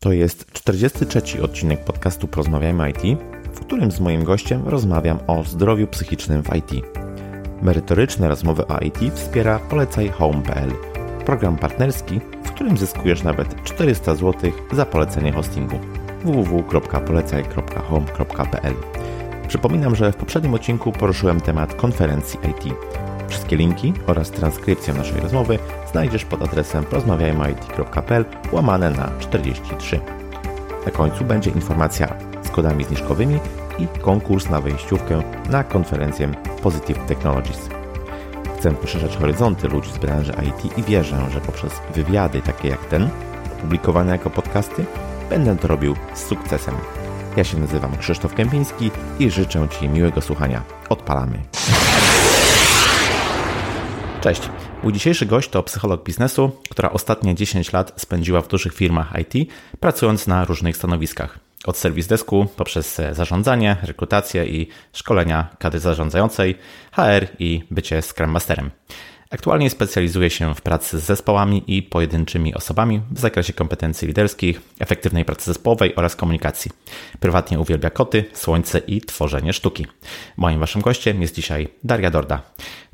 To jest 43 odcinek podcastu Porozmawiajmy IT, w którym z moim gościem rozmawiam o zdrowiu psychicznym w IT. Merytoryczne rozmowy o IT wspiera Polecaj Home.pl, program partnerski, w którym zyskujesz nawet 400 zł za polecenie hostingu www.polecaj.home.pl. Przypominam, że w poprzednim odcinku poruszyłem temat konferencji IT. Wszystkie linki oraz transkrypcję naszej rozmowy znajdziesz pod adresem porozmawiajmyit.pl łamane na 43. Na końcu będzie informacja z kodami zniżkowymi i konkurs na wejściówkę na konferencję Positive Technologies. Chcę poszerzać horyzonty ludzi z branży IT i wierzę, że poprzez wywiady takie jak ten, publikowane jako podcasty, będę to robił z sukcesem. Ja się nazywam Krzysztof Kępiński i życzę Ci miłego słuchania. Odpalamy. Cześć. Mój dzisiejszy gość to psycholog biznesu, która ostatnie 10 lat spędziła w dużych firmach IT, pracując na różnych stanowiskach. Od serwis desku poprzez zarządzanie, rekrutację i szkolenia kadry zarządzającej, HR i bycie Scrum Masterem. Aktualnie specjalizuje się w pracy z zespołami i pojedynczymi osobami w zakresie kompetencji liderskich, efektywnej pracy zespołowej oraz komunikacji. Prywatnie uwielbia koty, słońce i tworzenie sztuki. Moim waszym gościem jest dzisiaj Daria Dorda.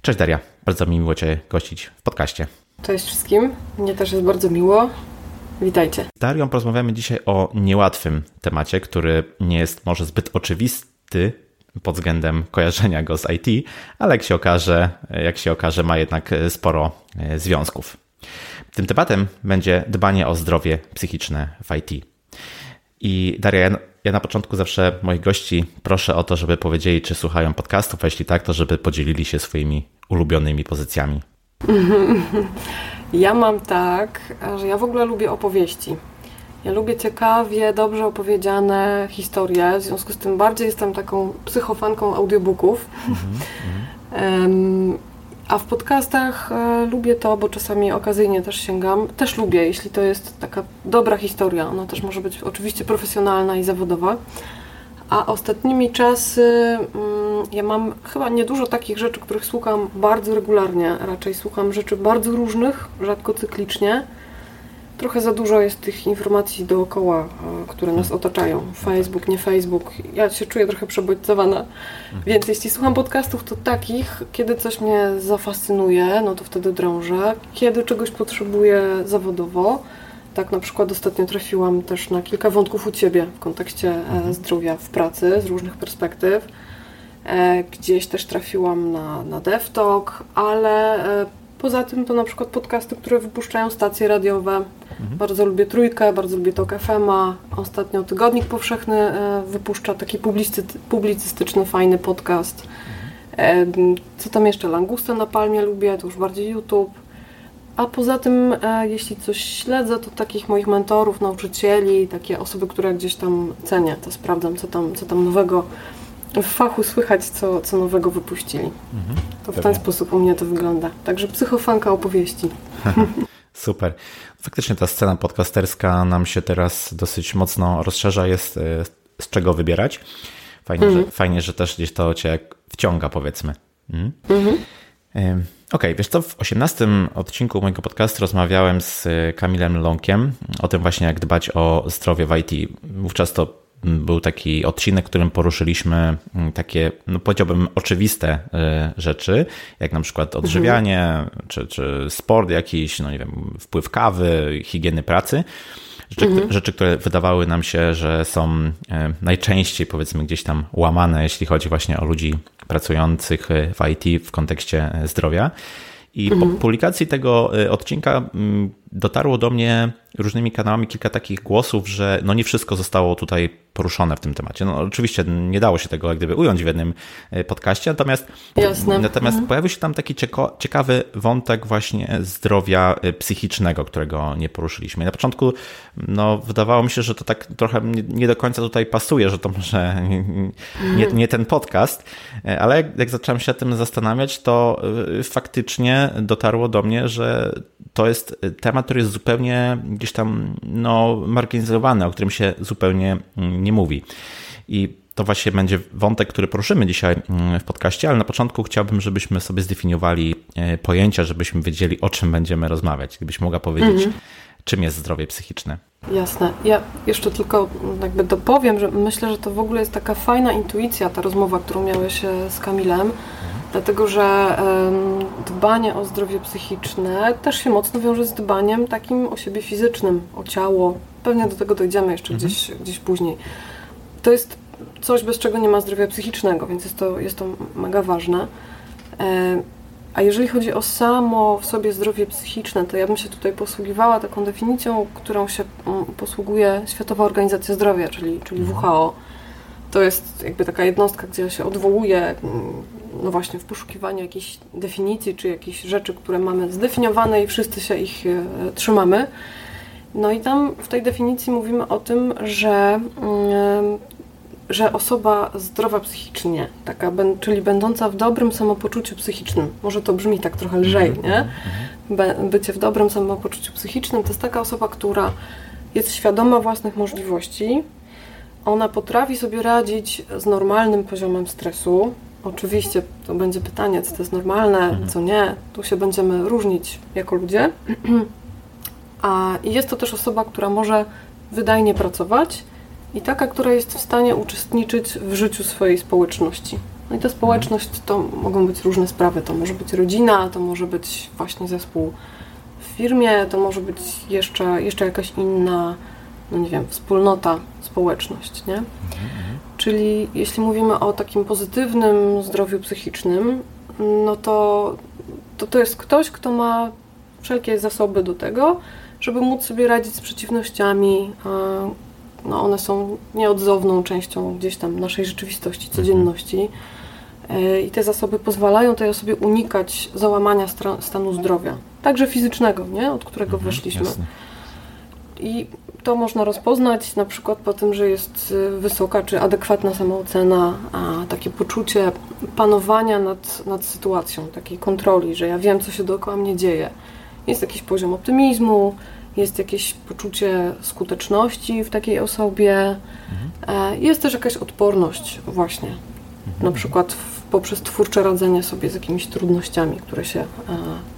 Cześć Daria, bardzo mi miło Cię gościć w podcaście. Cześć wszystkim, mnie też jest bardzo miło. Witajcie. Z Darią porozmawiamy dzisiaj o niełatwym temacie, który nie jest może zbyt oczywisty pod względem kojarzenia go z IT, ale jak się okaże, jak się okaże ma jednak sporo e, związków. Tym tematem będzie dbanie o zdrowie psychiczne w IT. I Daria, ja na początku zawsze moich gości proszę o to, żeby powiedzieli, czy słuchają podcastów, a jeśli tak, to żeby podzielili się swoimi ulubionymi pozycjami. Ja mam tak, że ja w ogóle lubię opowieści. Ja lubię ciekawie, dobrze opowiedziane historie, w związku z tym bardziej jestem taką psychofanką audiobooków. um, a w podcastach e, lubię to, bo czasami okazyjnie też sięgam. Też lubię, jeśli to jest taka dobra historia. Ona też może być oczywiście profesjonalna i zawodowa. A ostatnimi czasy mm, ja mam chyba niedużo takich rzeczy, których słucham bardzo regularnie. Raczej słucham rzeczy bardzo różnych, rzadko cyklicznie trochę za dużo jest tych informacji dookoła, e, które nas hmm. otaczają. Facebook, nie Facebook. Ja się czuję trochę przebodźcowana. Mhm. Więc jeśli słucham podcastów, to takich, kiedy coś mnie zafascynuje, no to wtedy drążę. Kiedy czegoś potrzebuję zawodowo, tak na przykład ostatnio trafiłam też na kilka wątków u Ciebie w kontekście e, mhm. zdrowia w pracy z różnych perspektyw. E, gdzieś też trafiłam na, na DevTalk, ale poza tym to na przykład podcasty, które wypuszczają stacje radiowe, Mhm. Bardzo lubię Trójkę, bardzo lubię Tok FM-a. Ostatnio Tygodnik Powszechny e, wypuszcza taki publicystyczny, fajny podcast. Mhm. Co tam jeszcze? Langustę na Palmie lubię, to już bardziej YouTube. A poza tym, e, jeśli coś śledzę, to takich moich mentorów, nauczycieli, takie osoby, które gdzieś tam cenię, to sprawdzam, co tam, co tam nowego w fachu słychać, co, co nowego wypuścili. Mhm. To w ten sposób u mnie to wygląda. Także psychofanka opowieści. Super. Faktycznie ta scena podcasterska nam się teraz dosyć mocno rozszerza, jest e, z czego wybierać. Fajnie, że, mhm. fajnie że też gdzieś to cię wciąga, powiedzmy. Mm. Mhm. Okej, okay, wiesz co, w 18 odcinku mojego podcastu rozmawiałem z Kamilem Lonkiem o tym właśnie, jak dbać o zdrowie w IT. Wówczas to był taki odcinek, w którym poruszyliśmy mm, takie, no powiedziałbym, oczywiste y, rzeczy, jak na przykład odżywianie, mhm. czy, czy sport jakiś, no nie wiem, wpływ kawy, higieny pracy. Rzeczy, mhm. rzeczy, które wydawały nam się, że są y, najczęściej powiedzmy gdzieś tam łamane, jeśli chodzi właśnie o ludzi pracujących w IT w kontekście zdrowia. I po mhm. publikacji tego odcinka mm, dotarło do mnie różnymi kanałami kilka takich głosów, że no nie wszystko zostało tutaj poruszone w tym temacie. No oczywiście nie dało się tego jak gdyby ująć w jednym e, podcaście, natomiast, Jasne. natomiast mhm. pojawił się tam taki ciekawy wątek właśnie zdrowia e, psychicznego, którego nie poruszyliśmy. Na początku no, wydawało mi się, że to tak trochę nie do końca tutaj pasuje, że to może nie, nie ten podcast, e, ale jak, jak zacząłem się tym zastanawiać, to faktycznie dotarło do mnie, że to jest temat, który jest zupełnie gdzieś tam no, marginalizowany, o którym się zupełnie mm, nie mówi. I to właśnie będzie wątek, który poruszymy dzisiaj mm, w podcaście, ale na początku chciałbym, żebyśmy sobie zdefiniowali e, pojęcia, żebyśmy wiedzieli, o czym będziemy rozmawiać. Gdybyś mogła powiedzieć, mhm. czym jest zdrowie psychiczne. Jasne. Ja jeszcze tylko jakby dopowiem, że myślę, że to w ogóle jest taka fajna intuicja, ta rozmowa, którą miałeś e, z Kamilem, dlatego że dbanie o zdrowie psychiczne też się mocno wiąże z dbaniem takim o siebie fizycznym, o ciało. Pewnie do tego dojdziemy jeszcze mhm. gdzieś, gdzieś później. To jest coś, bez czego nie ma zdrowia psychicznego, więc jest to, jest to mega ważne. A jeżeli chodzi o samo w sobie zdrowie psychiczne, to ja bym się tutaj posługiwała taką definicją, którą się mm, posługuje Światowa Organizacja Zdrowia, czyli, czyli mhm. WHO. To jest jakby taka jednostka, gdzie się odwołuje, mm, no właśnie, w poszukiwaniu jakiejś definicji, czy jakichś rzeczy, które mamy zdefiniowane i wszyscy się ich e, trzymamy. No i tam w tej definicji mówimy o tym, że mm, że osoba zdrowa psychicznie, taka, czyli będąca w dobrym samopoczuciu psychicznym, może to brzmi tak trochę lżej, mhm, nie? Mhm. Bycie w dobrym samopoczuciu psychicznym to jest taka osoba, która jest świadoma własnych możliwości, ona potrafi sobie radzić z normalnym poziomem stresu. Oczywiście to będzie pytanie, co to jest normalne, mhm. co nie. Tu się będziemy różnić jako ludzie. A jest to też osoba, która może wydajnie pracować, i taka, która jest w stanie uczestniczyć w życiu swojej społeczności. No i ta społeczność to mogą być różne sprawy. To może być rodzina, to może być właśnie zespół w firmie, to może być jeszcze, jeszcze jakaś inna, no nie wiem, wspólnota, społeczność, nie? Czyli jeśli mówimy o takim pozytywnym zdrowiu psychicznym, no to, to to jest ktoś, kto ma wszelkie zasoby do tego, żeby móc sobie radzić z przeciwnościami, no one są nieodzowną częścią gdzieś tam naszej rzeczywistości, mhm. codzienności. E, I te zasoby pozwalają tej osobie unikać załamania stanu zdrowia, także fizycznego, nie? od którego mhm, weszliśmy. Jasne. I to można rozpoznać na przykład po tym, że jest y, wysoka czy adekwatna samoocena, a takie poczucie panowania nad, nad sytuacją, takiej kontroli, że ja wiem, co się dookoła mnie dzieje. Jest jakiś poziom optymizmu, jest jakieś poczucie skuteczności w takiej osobie, mhm. jest też jakaś odporność właśnie, mhm. na przykład w, poprzez twórcze radzenie sobie z jakimiś trudnościami, które się e,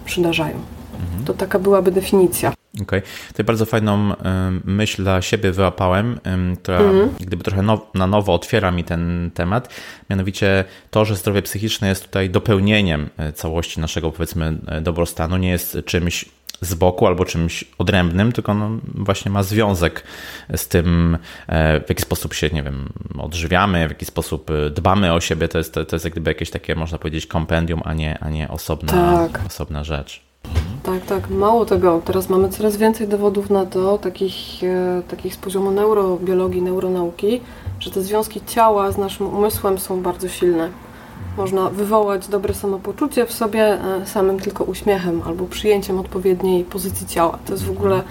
przydarzają. Mhm. To taka byłaby definicja. Okej. Okay. Tutaj bardzo fajną myśl dla siebie wyłapałem, która mhm. gdyby trochę now, na nowo otwiera mi ten temat. Mianowicie to, że zdrowie psychiczne jest tutaj dopełnieniem e, całości naszego, powiedzmy, e, dobrostanu, nie jest czymś z boku albo czymś odrębnym, tylko no właśnie ma związek z tym, e, w jaki sposób się, nie wiem, odżywiamy, w jaki sposób e, dbamy o siebie. To jest, to, jest jak gdyby jakieś takie, można powiedzieć, kompendium, a nie, a nie osobna, tak. osobna rzecz. Tak, tak. Mało tego. Teraz mamy coraz więcej dowodów na to, takich, e, takich z poziomu neurobiologii, neuronauki, że te związki ciała z naszym umysłem są bardzo silne. Można wywołać dobre samopoczucie w sobie e, samym tylko uśmiechem albo przyjęciem odpowiedniej pozycji ciała. To jest w ogóle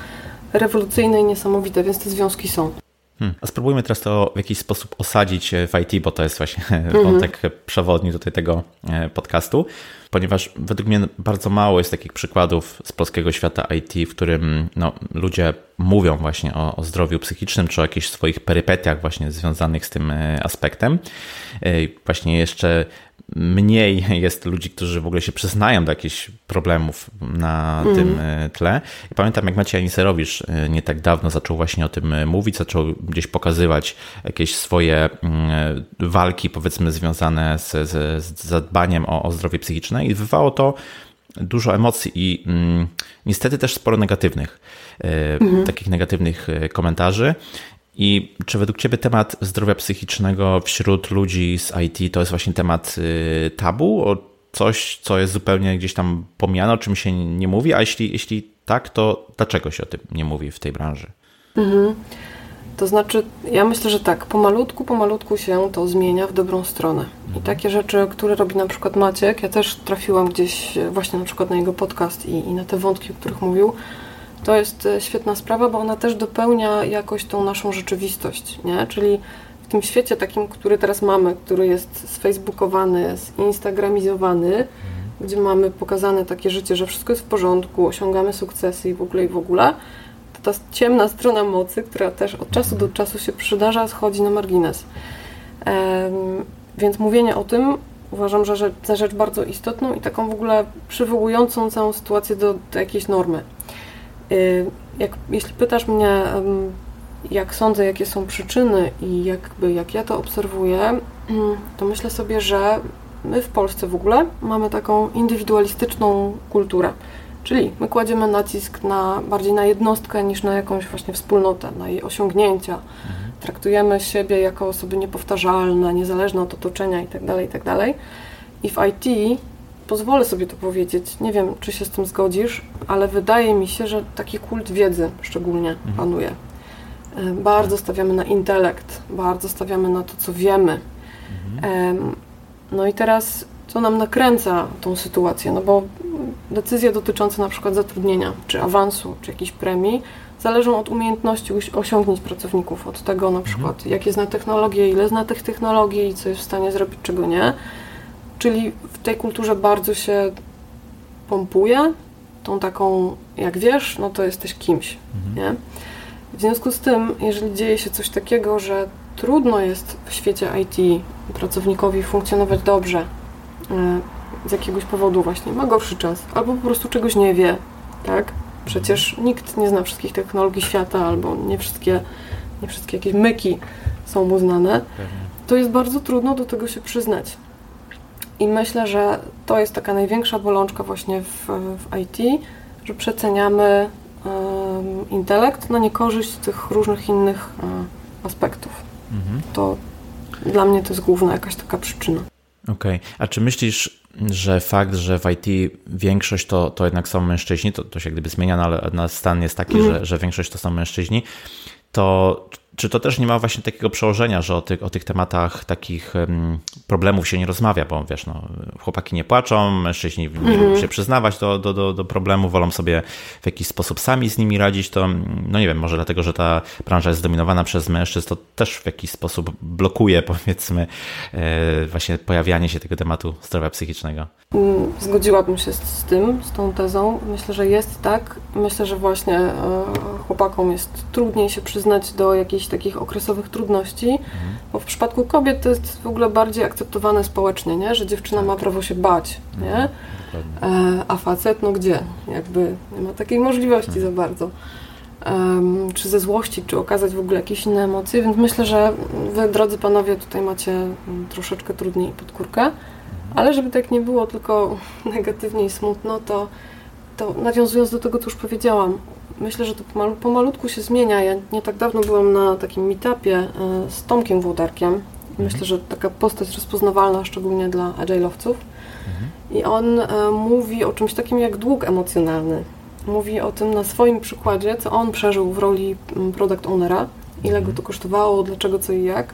rewolucyjne i niesamowite, więc te związki są. Hmm. A spróbujmy teraz to w jakiś sposób osadzić w IT, bo to jest właśnie mhm. wątek przewodni tutaj tego e, podcastu, ponieważ według mnie bardzo mało jest takich przykładów z polskiego świata IT, w którym no, ludzie mówią właśnie o, o zdrowiu psychicznym, czy o jakichś swoich perypetiach właśnie związanych z tym e, aspektem. Właśnie jeszcze mniej jest ludzi, którzy w ogóle się przyznają do jakichś problemów na mm. tym e, tle. I pamiętam, jak Maciej Aniserowicz e, nie tak dawno zaczął właśnie o tym e, mówić, zaczął gdzieś pokazywać jakieś swoje mm, walki, powiedzmy, związane z, z, z zadbaniem o, o zdrowie psychiczne i wywołało to dużo emocji i mm, niestety też sporo negatywnych, mm. takich negatywnych komentarzy. I czy według Ciebie temat zdrowia psychicznego wśród ludzi z IT to jest właśnie temat y, tabu? O coś, co jest zupełnie gdzieś tam pomijane, o czym się nie mówi? A jeśli, jeśli tak, to dlaczego się o tym nie mówi w tej branży? Mhm. To znaczy, ja myślę, że tak, pomalutku, pomalutku się to zmienia w dobrą stronę. I mhm. takie rzeczy, które robi na przykład Maciek, ja też trafiłam gdzieś właśnie na przykład na jego podcast i, i na te wątki, o których mówił, to jest e, świetna sprawa, bo ona też dopełnia jakoś tą naszą rzeczywistość, nie? Czyli w tym świecie takim, który teraz mamy, który jest sfacebookowany, zinstagramizowany, mhm. gdzie mamy pokazane takie życie, że wszystko jest w porządku, osiągamy sukcesy i w ogóle i w ogóle, to ta ciemna strona mocy, która też od czasu do czasu się przydarza, schodzi na margines. Um, więc mówienie o tym uważam, że za rzecz bardzo istotną i taką w ogóle przywołującą całą sytuację do, do jakiejś normy. Y, jak, jeśli pytasz mnie, jak sądzę, jakie są przyczyny i jakby jak ja to obserwuję, to myślę sobie, że my w Polsce w ogóle mamy taką indywidualistyczną kulturę. Czyli my kładziemy nacisk na, bardziej na jednostkę niż na jakąś właśnie wspólnotę, na jej osiągnięcia. Mhm. Traktujemy siebie jako osoby niepowtarzalne, niezależne od otoczenia itd., tak itd. Tak I w IT pozwolę sobie to powiedzieć, nie wiem, czy się z tym zgodzisz, ale wydaje mi się, że taki kult wiedzy szczególnie mhm. panuje. E, bardzo stawiamy na intelekt, bardzo stawiamy na to, co wiemy. Mhm. No i teraz co nam nakręca tą sytuację, no bo decyzje dotyczące na przykład zatrudnienia, czy awansu, czy jakiejś premii zależą od umiejętności osiągnięć pracowników, od tego na przykład, mhm. jakie zna technologie, ile zna tych technologii, co jest w stanie zrobić, czego nie. Czyli w tej kulturze bardzo się pompuje tą taką, jak wiesz, no to jesteś kimś, mhm. nie? W związku z tym, jeżeli dzieje się coś takiego, że trudno jest w świecie IT pracownikowi funkcjonować dobrze e, z jakiegoś powodu właśnie, ma gorszy czas, albo po prostu czegoś nie wie, tak? Przecież nikt nie zna wszystkich technologii świata, albo nie wszystkie, nie wszystkie jakieś myki są mu znane. To jest bardzo trudno do tego się przyznać. I myślę, że to jest taka największa bolączka właśnie w, w IT, że przeceniamy um, intelekt na niekorzyść tych różnych innych um, aspektów. Mhm. To dla mnie to jest główna jakaś taka przyczyna. Okej. Okay. A czy myślisz, że fakt, że w IT większość to, to jednak są mężczyźni, to, to się gdyby zmienia, no ale stan jest taki, mm. że, że większość to są mężczyźni, to czy to też nie ma właśnie takiego przełożenia, że o tych, o tych tematach takich problemów się nie rozmawia, bo wiesz, no, chłopaki nie płaczą, mężczyźni nie mm -hmm. się przyznawać do, do, do, do problemu, wolą sobie w jakiś sposób sami z nimi radzić, to no nie wiem, może dlatego, że ta branża jest zdominowana przez mężczyzn, to też w jakiś sposób blokuje powiedzmy e, właśnie pojawianie się tego tematu zdrowia psychicznego. Zgodziłabym się z, tym, z tą tezą. Myślę, że jest tak. Myślę, że właśnie e, chłopakom jest trudniej się przyznać do jakichś takich okresowych trudności, mhm. bo w przypadku kobiet to jest w ogóle bardziej akceptowane społecznie, nie? że dziewczyna ma prawo się bać, nie? Mhm, e, a facet, no gdzie? Jakby nie ma takiej możliwości mhm. za bardzo. Um, czy ze złości, czy okazać w ogóle jakieś inne emocje, więc myślę, że wy, drodzy panowie, tutaj macie mm, troszeczkę trudniej pod kurkę. Ale żeby tak nie było tylko negatywnie i smutno, to, to nawiązując do tego, co już powiedziałam, myślę, że to pomalu, pomalutku się zmienia. Ja nie tak dawno byłam na takim meetupie e, z Tomkiem Włodarkiem. Mhm. Myślę, że taka postać rozpoznawalna, szczególnie dla agile'owców. Mhm. I on e, mówi o czymś takim jak dług emocjonalny. Mówi o tym na swoim przykładzie, co on przeżył w roli product ownera, ile go mhm. to kosztowało, dlaczego, co i jak.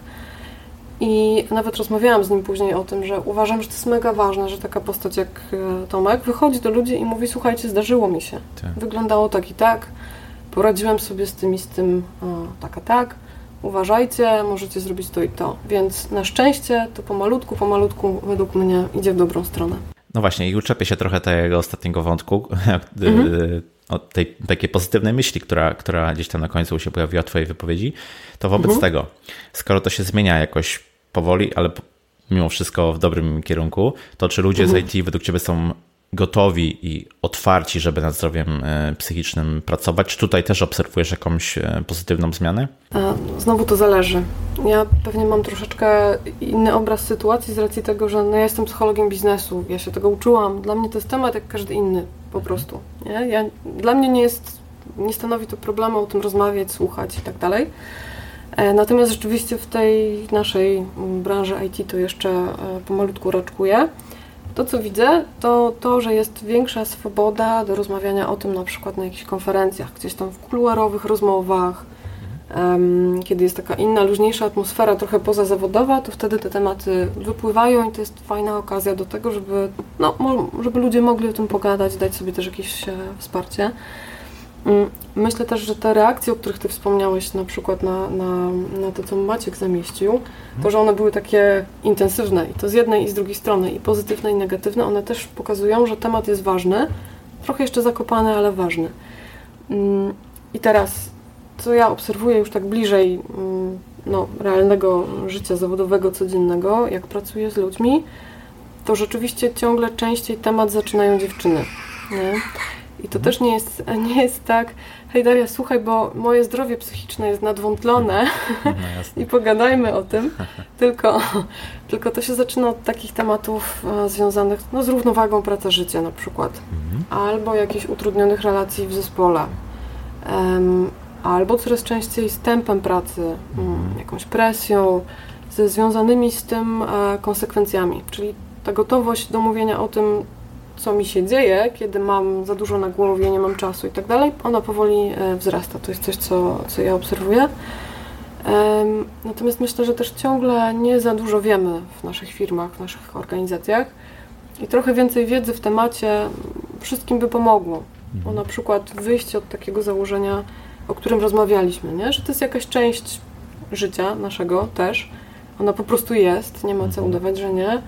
I nawet rozmawiałam z nim później o tym, że uważam, że to jest mega ważne, że taka postać jak e, Tomek wychodzi do ludzi i mówi: Słuchajcie, zdarzyło mi się. Tak. Wyglądało tak i tak, poradziłem sobie z tym i z tym, o, tak a tak. Uważajcie, możecie zrobić to i to. Więc na szczęście to pomalutku, pomalutku według mnie idzie w dobrą stronę. No właśnie, i uczepię się trochę tego ostatniego wątku, mhm. od tej takiej pozytywnej myśli, która, która gdzieś tam na końcu się pojawiła w Twojej wypowiedzi. To wobec mhm. tego, skoro to się zmienia jakoś powoli, ale mimo wszystko w dobrym kierunku, to czy ludzie mhm. z IT według Ciebie są gotowi i otwarci, żeby nad zdrowiem e, psychicznym pracować? Czy tutaj też obserwujesz jakąś e, pozytywną zmianę? Znowu to zależy. Ja pewnie mam troszeczkę inny obraz sytuacji z racji tego, że no ja jestem psychologiem biznesu, ja się tego uczyłam. Dla mnie to jest temat jak każdy inny po mhm. prostu. Ja, dla mnie nie jest, nie stanowi to problemu o tym rozmawiać, słuchać i tak dalej. E, natomiast rzeczywiście w tej naszej mm, branży IT to jeszcze e, pomalutku raczkuje. To, co widzę, to to, że jest większa swoboda do rozmawiania o tym na przykład na jakichś konferencjach, gdzieś tam w kuluarowych rozmowach, kiedy jest taka inna, luźniejsza atmosfera, trochę pozazawodowa, to wtedy te tematy wypływają i to jest fajna okazja do tego, żeby, no, żeby ludzie mogli o tym pogadać, dać sobie też jakieś e, wsparcie. Mm, myślę też, że te reakcje, o których Ty wspomniałeś, na przykład na, na, na to, co Maciek zamieścił, to, że one były takie intensywne i to z jednej i z drugiej strony, i pozytywne, i negatywne, one też pokazują, że temat jest ważny, trochę jeszcze zakopany, ale ważny. Mm, I teraz, co ja obserwuję już tak bliżej mm, no, realnego życia zawodowego, codziennego, jak pracuję z ludźmi, to rzeczywiście ciągle częściej temat zaczynają dziewczyny. Nie? I to mhm. też nie jest, nie jest tak, hej Daria, słuchaj, bo moje zdrowie psychiczne jest nadwątlone no, i pogadajmy o tym, tylko, tylko to się zaczyna od takich tematów e, związanych no, z równowagą praca-życia na przykład, mhm. albo jakichś utrudnionych relacji w zespole, um, albo coraz częściej z tempem pracy, um, jakąś presją, ze związanymi z tym e, konsekwencjami, czyli ta gotowość do mówienia o tym, co mi się dzieje, kiedy mam za dużo na głowie, nie mam czasu i tak dalej, ona powoli e, wzrasta. To jest coś, co, co ja obserwuję. Natomiast myślę, że też ciągle nie za dużo wiemy w naszych firmach, w naszych organizacjach i trochę więcej wiedzy w temacie wszystkim by pomogło. Bo mhm. na przykład wyjście od takiego założenia, o którym rozmawialiśmy, nie? że to jest jakaś część życia naszego też. Ona po prostu jest, nie ma co mhm. udawać, że nie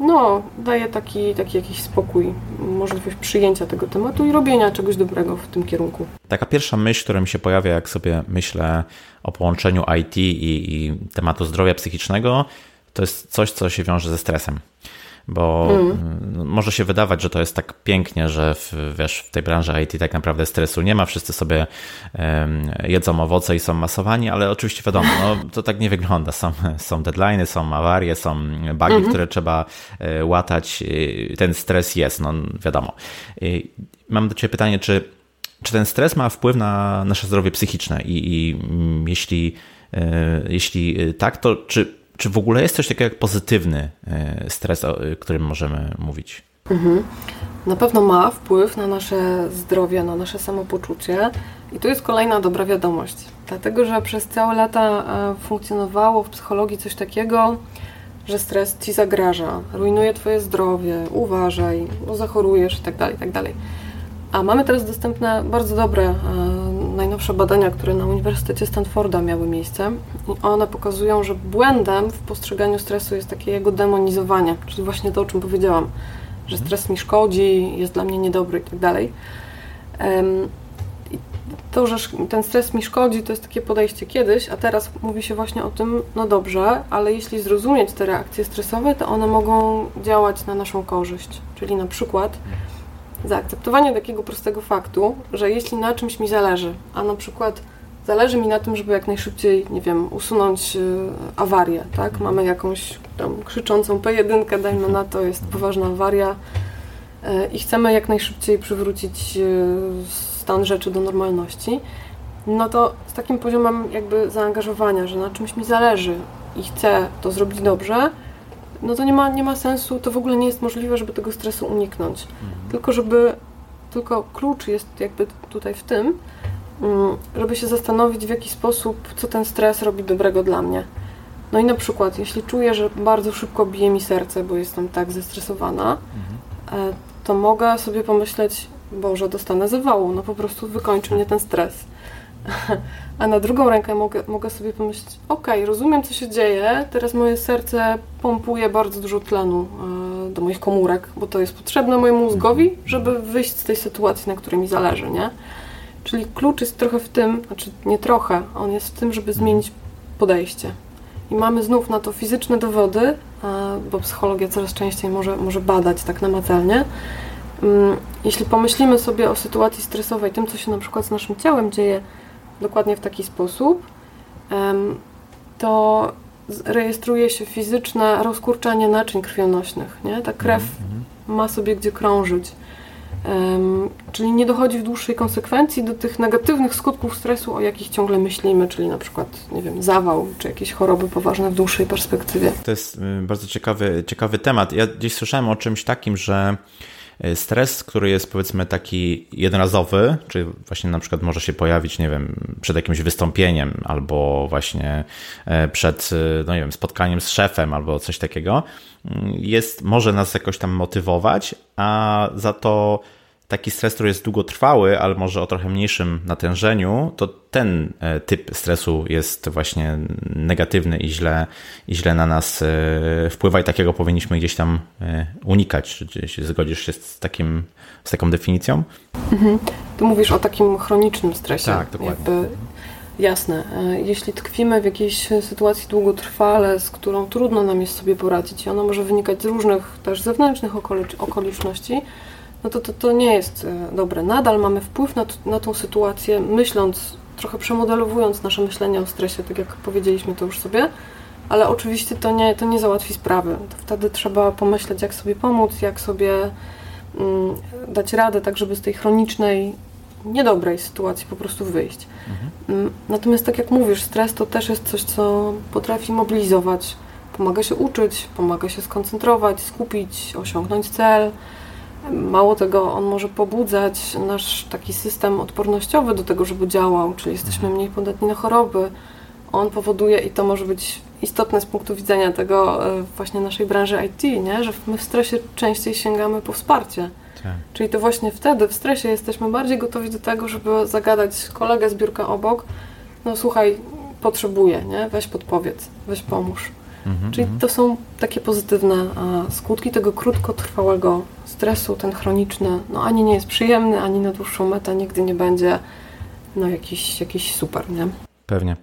no, daje taki, taki jakiś spokój, możliwość przyjęcia tego tematu i robienia czegoś dobrego w tym kierunku. Taka pierwsza myśl, która mi się pojawia, jak sobie myślę o połączeniu IT i, i tematu zdrowia psychicznego, to jest coś, co się wiąże ze stresem bo mm. może się wydawać, że to jest tak pięknie, że w, wiesz, w tej branży IT tak naprawdę stresu nie ma, wszyscy sobie um, jedzą owoce i są masowani, ale oczywiście wiadomo, no, to tak nie wygląda. Są, są deadlines, są awarie, są bugi, mm -hmm. które trzeba e, łatać. Ten stres jest, no wiadomo. Mam do Ciebie pytanie, czy, czy ten stres ma wpływ na nasze zdrowie psychiczne i, i jeśli, e, jeśli tak, to czy czy w ogóle jest coś takiego jak pozytywny e, stres, o którym możemy mówić? Mhm. Na pewno ma wpływ na nasze zdrowie, na nasze samopoczucie. I tu jest kolejna dobra wiadomość. Dlatego, że przez całe lata e, funkcjonowało w psychologii coś takiego, że stres ci zagraża, rujnuje twoje zdrowie, uważaj, bo zachorujesz itd., tak itd. Tak A mamy teraz dostępne bardzo dobre e, najnowsze badania, które na Uniwersytecie Stanforda miały miejsce. I one pokazują, że błędem w postrzeganiu stresu jest takie jego demonizowanie, czyli właśnie to, o czym powiedziałam, że mhm. stres mi szkodzi, jest dla mnie niedobry i tak dalej. To, że ten stres mi szkodzi, to jest takie podejście kiedyś, a teraz mówi się właśnie o tym, no dobrze, ale jeśli zrozumieć te reakcje stresowe, to one mogą działać na naszą korzyść. Czyli na przykład mhm zaakceptowanie takiego prostego faktu, że jeśli na czymś mi zależy, a na przykład zależy mi na tym, żeby jak najszybciej, nie wiem, usunąć y, awarię, tak? Mhm. Mamy jakąś tam krzyczącą P1, dajmy na to, jest poważna awaria y, i chcemy jak najszybciej przywrócić y, stan rzeczy do normalności, no to z takim poziomem jakby zaangażowania, że na czymś mi zależy i chcę to zrobić dobrze, no to nie ma, nie ma sensu, to w ogóle nie jest możliwe, żeby tego stresu uniknąć. Mhm. Tylko żeby, tylko klucz jest jakby tutaj w tym, mm, żeby się zastanowić w jaki sposób, co ten stres robi dobrego dla mnie. No i na przykład, jeśli czuję, że bardzo szybko bije mi serce, bo jestem tak zestresowana, mhm. E, to mogę sobie pomyśleć, Boże, dostanę zawału, no po prostu wykończy mnie ten stres. A na drugą rękę mogę, mogę sobie pomyśleć, ok, rozumiem co się dzieje, teraz moje serce pompuje bardzo dużo tlenu e, do moich komórek, bo to jest potrzebne mojemu mózgowi, żeby wyjść z tej sytuacji, na której mi zależy, nie? Czyli klucz jest trochę w tym, znaczy nie trochę, on jest w tym, żeby zmienić podejście. I mamy znów na to fizyczne dowody, e, bo psychologia coraz częściej może, może badać tak namacalnie. Mm, jeśli pomyślimy sobie o sytuacji stresowej, tym, co się na przykład z naszym ciałem dzieje, dokładnie w taki sposób, to rejestruje się fizyczne rozkurczanie naczyń krwionośnych. Nie? Ta krew mm -hmm. ma sobie gdzie krążyć. Um, czyli nie dochodzi w dłuższej konsekwencji do tych negatywnych skutków stresu, o jakich ciągle myślimy, czyli na przykład, nie wiem, zawał, czy jakieś choroby poważne w dłuższej perspektywie. To jest y, bardzo ciekawy, ciekawy temat. Ja gdzieś słyszałem o czymś takim, że stres, który jest powiedzmy taki jednorazowy, czyli właśnie na przykład może się pojawić, nie wiem, przed jakimś wystąpieniem albo właśnie e, przed, e, no nie wiem, spotkaniem z szefem albo coś takiego, mm, jest, może nas jakoś tam motywować, a za to taki stres, który jest długotrwały, ale może o trochę mniejszym natężeniu, to ten e, typ stresu jest właśnie negatywny i źle, i źle na nas e, wpływa i takiego powinniśmy gdzieś tam e, unikać. Czy zgodzisz się z, takim, z taką definicją? Mhm. Tu mówisz o takim chronicznym stresie. Tak, dokładnie. Jakby, jasne. Jeśli tkwimy w jakiejś sytuacji długotrwale, z którą trudno nam jest sobie poradzić i ona może wynikać z różnych też zewnętrznych okoliczności, no to, to, to nie jest e, dobre. Nadal mamy wpływ na, na tą sytuację, myśląc, trochę przemodelowując nasze myślenie o stresie, tak jak powiedzieliśmy to już sobie, ale oczywiście to nie, to nie załatwi sprawy. To wtedy trzeba pomyśleć, jak sobie pomóc, jak sobie mm, dać radę, tak żeby z tej chronicznej, niedobrej sytuacji po prostu wyjść. Mhm. Mm, natomiast tak jak mówisz, stres to też jest coś, co potrafi mobilizować, pomaga się uczyć, pomaga się skoncentrować, skupić, osiągnąć cel. Mało tego, on może pobudzać nasz taki system odpornościowy do tego, żeby działał, czyli jesteśmy mhm. mniej podatni na choroby. On powoduje, i to może być istotne z punktu widzenia tego e, właśnie naszej branży IT, nie? że my w stresie częściej sięgamy po wsparcie. Tak. Czyli to właśnie wtedy w stresie jesteśmy bardziej gotowi do tego, żeby zagadać kolegę z biurka obok, no słuchaj, potrzebuję, nie? weź podpowiedz, weź pomóż. Mhm, Czyli to są takie pozytywne skutki tego krótkotrwałego stresu, ten chroniczny, no ani nie jest przyjemny, ani na dłuższą metę nigdy nie będzie no jakiś, jakiś super, nie? Pewnie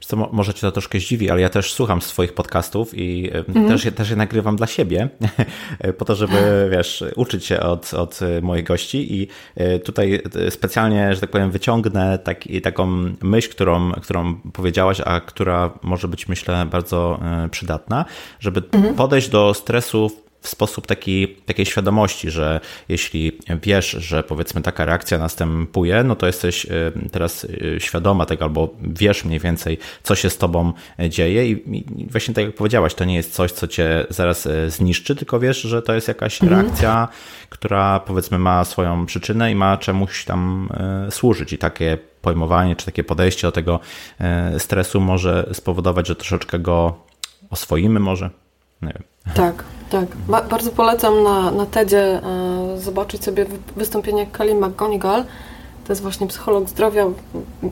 co może Cię to troszkę zdziwi, ale ja też słucham swoich podcastów i mhm. też, je, też je nagrywam dla siebie, po to, żeby, wiesz, uczyć się od, od moich gości i e, tutaj specjalnie, że tak powiem, wyciągnę tak, taką myśl, którą, którą powiedziałaś, a która może być, myślę, bardzo e, przydatna, żeby mhm. podejść do stresu w sposób taki, takiej świadomości, że jeśli wiesz, że powiedzmy taka reakcja następuje, no to jesteś y, teraz y, świadoma tego, albo wiesz mniej więcej, co się z tobą dzieje i właśnie tak jak powiedziałaś, to nie jest coś, co cię zaraz y, zniszczy, tylko wiesz, że to jest jakaś mhm. reakcja, która powiedzmy ma swoją przyczynę i ma czemuś tam służyć i takie pojmowanie, czy takie podejście do tego stresu może spowodować, że troszeczkę go oswoimy może. Nie wiem. Tak, tak. Ba bardzo polecam na, na TEDzie e, zobaczyć sobie wystąpienie Kali McGonigal. To jest właśnie psycholog zdrowia,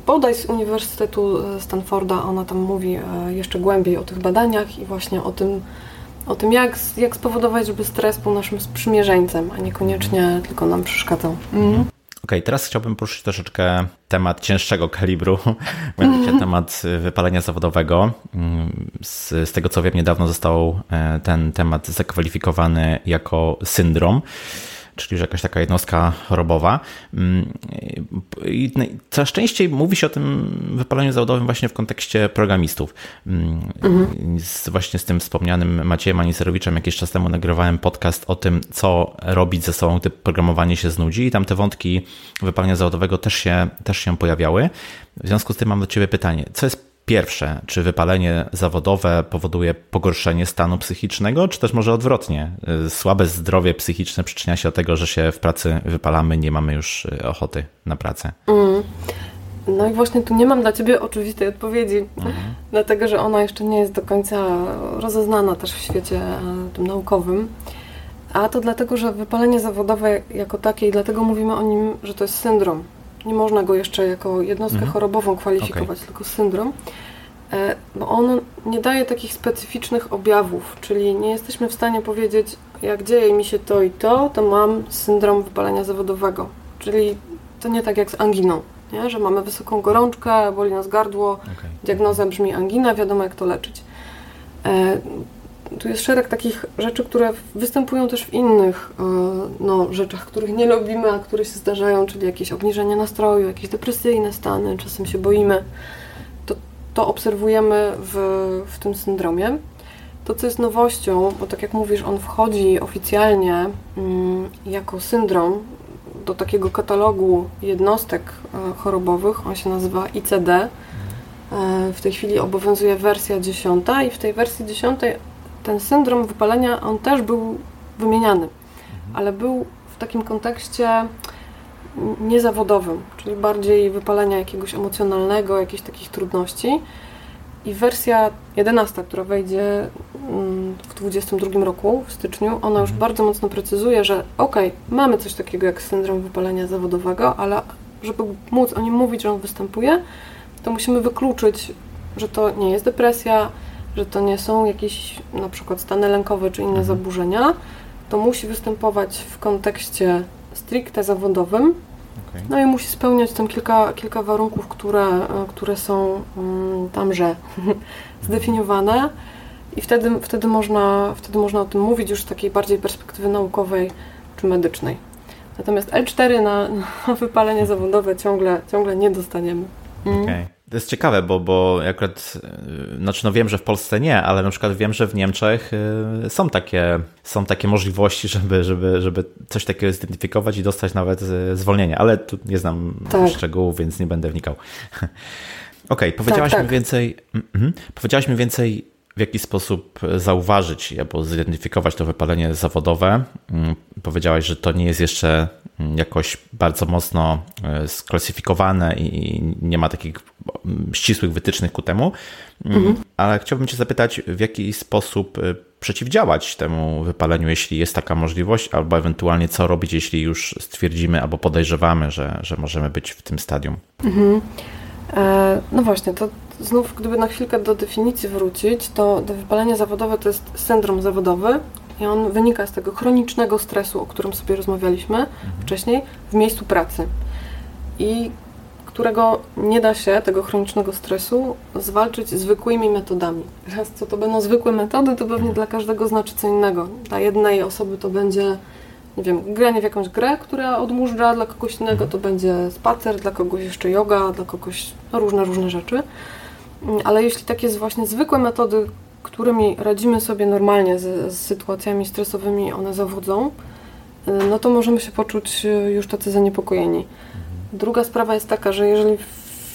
bodaj z Uniwersytetu e, Stanforda. Ona tam mówi e, jeszcze głębiej o tych badaniach i właśnie o tym, o tym jak, jak spowodować, żeby stres był naszym sprzymierzeńcem, a niekoniecznie tylko nam przeszkadzał. Mhm. Okej, okay, teraz chciałbym poruszyć troszeczkę temat cięższego kalibru, mianowicie mm. temat wypalenia zawodowego. Z, z, tego co wiem, niedawno został e, ten temat zakwalifikowany jako syndrom czyli że jakaś taka jednostka chorobowa. Mm, I coraz częściej mówi się o tym wypaleniu zawodowym właśnie w kontekście programistów. Mm, mhm. Z, właśnie z tym wspomnianym Maciejem Aniserowiczem jakiś czas temu nagrywałem podcast o tym, co robić ze sobą, gdy programowanie się znudzi i tam te wątki wypalenia zawodowego też się, też się pojawiały. W związku z tym mam do Ciebie pytanie, co jest Pierwsze, czy wypalenie zawodowe powoduje pogorszenie stanu psychicznego, czy też może odwrotnie? Słabe zdrowie psychiczne przyczynia się do tego, że się w pracy wypalamy, nie mamy już y, ochoty na pracę. Mm. No i właśnie tu nie mam dla Ciebie oczywistej odpowiedzi, mhm. dlatego że ona jeszcze nie jest do końca rozeznana też w świecie e, tym naukowym. A to dlatego, że wypalenie zawodowe jako takie i dlatego mówimy o nim, że to jest syndrom nie można go jeszcze jako jednostkę mhm. chorobową kwalifikować, okay. tylko syndrom, e, bo on nie daje takich specyficznych objawów, czyli nie jesteśmy w stanie powiedzieć, jak dzieje mi się to i to, to mam syndrom wypalenia zawodowego. Czyli to nie tak jak z anginą, nie? że mamy wysoką gorączkę, boli nas gardło, okay. diagnoza brzmi angina, wiadomo jak to leczyć. Tu jest szereg takich rzeczy, które występują też w innych e, no, rzeczach, których nie lubimy, a które się zdarzają, czyli jakieś obniżenie nastroju, jakieś depresyjne stany, czasem się boimy. To, to obserwujemy w, w tym syndromie. To, co jest nowością, bo tak jak mówisz, on wchodzi oficjalnie mm, jako syndrom do takiego katalogu jednostek e, chorobowych, on się nazywa ICD. E, w tej chwili obowiązuje wersja 10 i w tej wersji 10 ten syndrom wypalenia, on też był wymieniany, ale był w takim kontekście niezawodowym, czyli bardziej wypalenia jakiegoś emocjonalnego, jakichś takich trudności. I wersja 11, która wejdzie mm, w 2022 roku, w styczniu, ona już mhm. bardzo mocno precyzuje, że ok, mamy coś takiego jak syndrom wypalenia zawodowego, ale żeby móc o nim mówić, że on występuje, to musimy wykluczyć, że to nie jest depresja, że to nie są jakieś na przykład stany lękowe czy inne mhm. zaburzenia, to musi występować w kontekście stricte zawodowym. Okay. No i musi spełniać tam kilka, kilka warunków, które, które są um, tamże zdefiniowane. I wtedy, wtedy, można, wtedy można o tym mówić już z takiej bardziej perspektywy naukowej czy medycznej. Natomiast L4 na, na wypalenie zawodowe ciągle, ciągle nie dostaniemy. Mm. Okay. To jest ciekawe, bo, bo akurat, y, znaczy no wiem, że w Polsce nie, ale na przykład wiem, że w Niemczech y, są takie, są takie możliwości, żeby, żeby, żeby coś takiego zidentyfikować i dostać nawet y, zwolnienie, ale tu nie znam tak. szczegółów, więc nie będę wnikał. Okej, okay, powiedziałaś tak, tak. mi więcej, mm, powiedziałaś mi więcej w jaki sposób zauważyć albo zidentyfikować to wypalenie zawodowe. Mm, powiedziałaś, że to nie jest jeszcze mm, jakoś bardzo mocno sklasyfikowane i nie ma takich ścisłych wytycznych ku temu, mhm. ale chciałbym Cię zapytać, w jaki sposób e, przeciwdziałać temu wypaleniu, jeśli jest taka możliwość, albo ewentualnie co robić, jeśli już stwierdzimy albo podejrzewamy, że, że możemy być w tym stadium. Mhm. E, no właśnie, to znów gdyby na chwilkę do definicji wrócić, to, to wypalenie zawodowe to jest syndrom zawodowy i on wynika z tego chronicznego stresu, o którym sobie rozmawialiśmy mhm. wcześniej, w miejscu pracy. I którego nie da się, tego chronicznego stresu, zwalczyć zwykłymi metodami. Teraz co to będą zwykłe metody, to pewnie dla każdego znaczy co innego. Dla jednej osoby to będzie nie wiem, granie w jakąś grę, która odmurza, dla kogoś innego to będzie spacer, dla kogoś jeszcze yoga, dla kogoś no, różne, różne rzeczy. Ale jeśli takie właśnie zwykłe metody, którymi radzimy sobie normalnie z, z sytuacjami stresowymi, one zawodzą, y, no to możemy się poczuć y, już tacy zaniepokojeni. Mhm. Druga sprawa jest taka, że jeżeli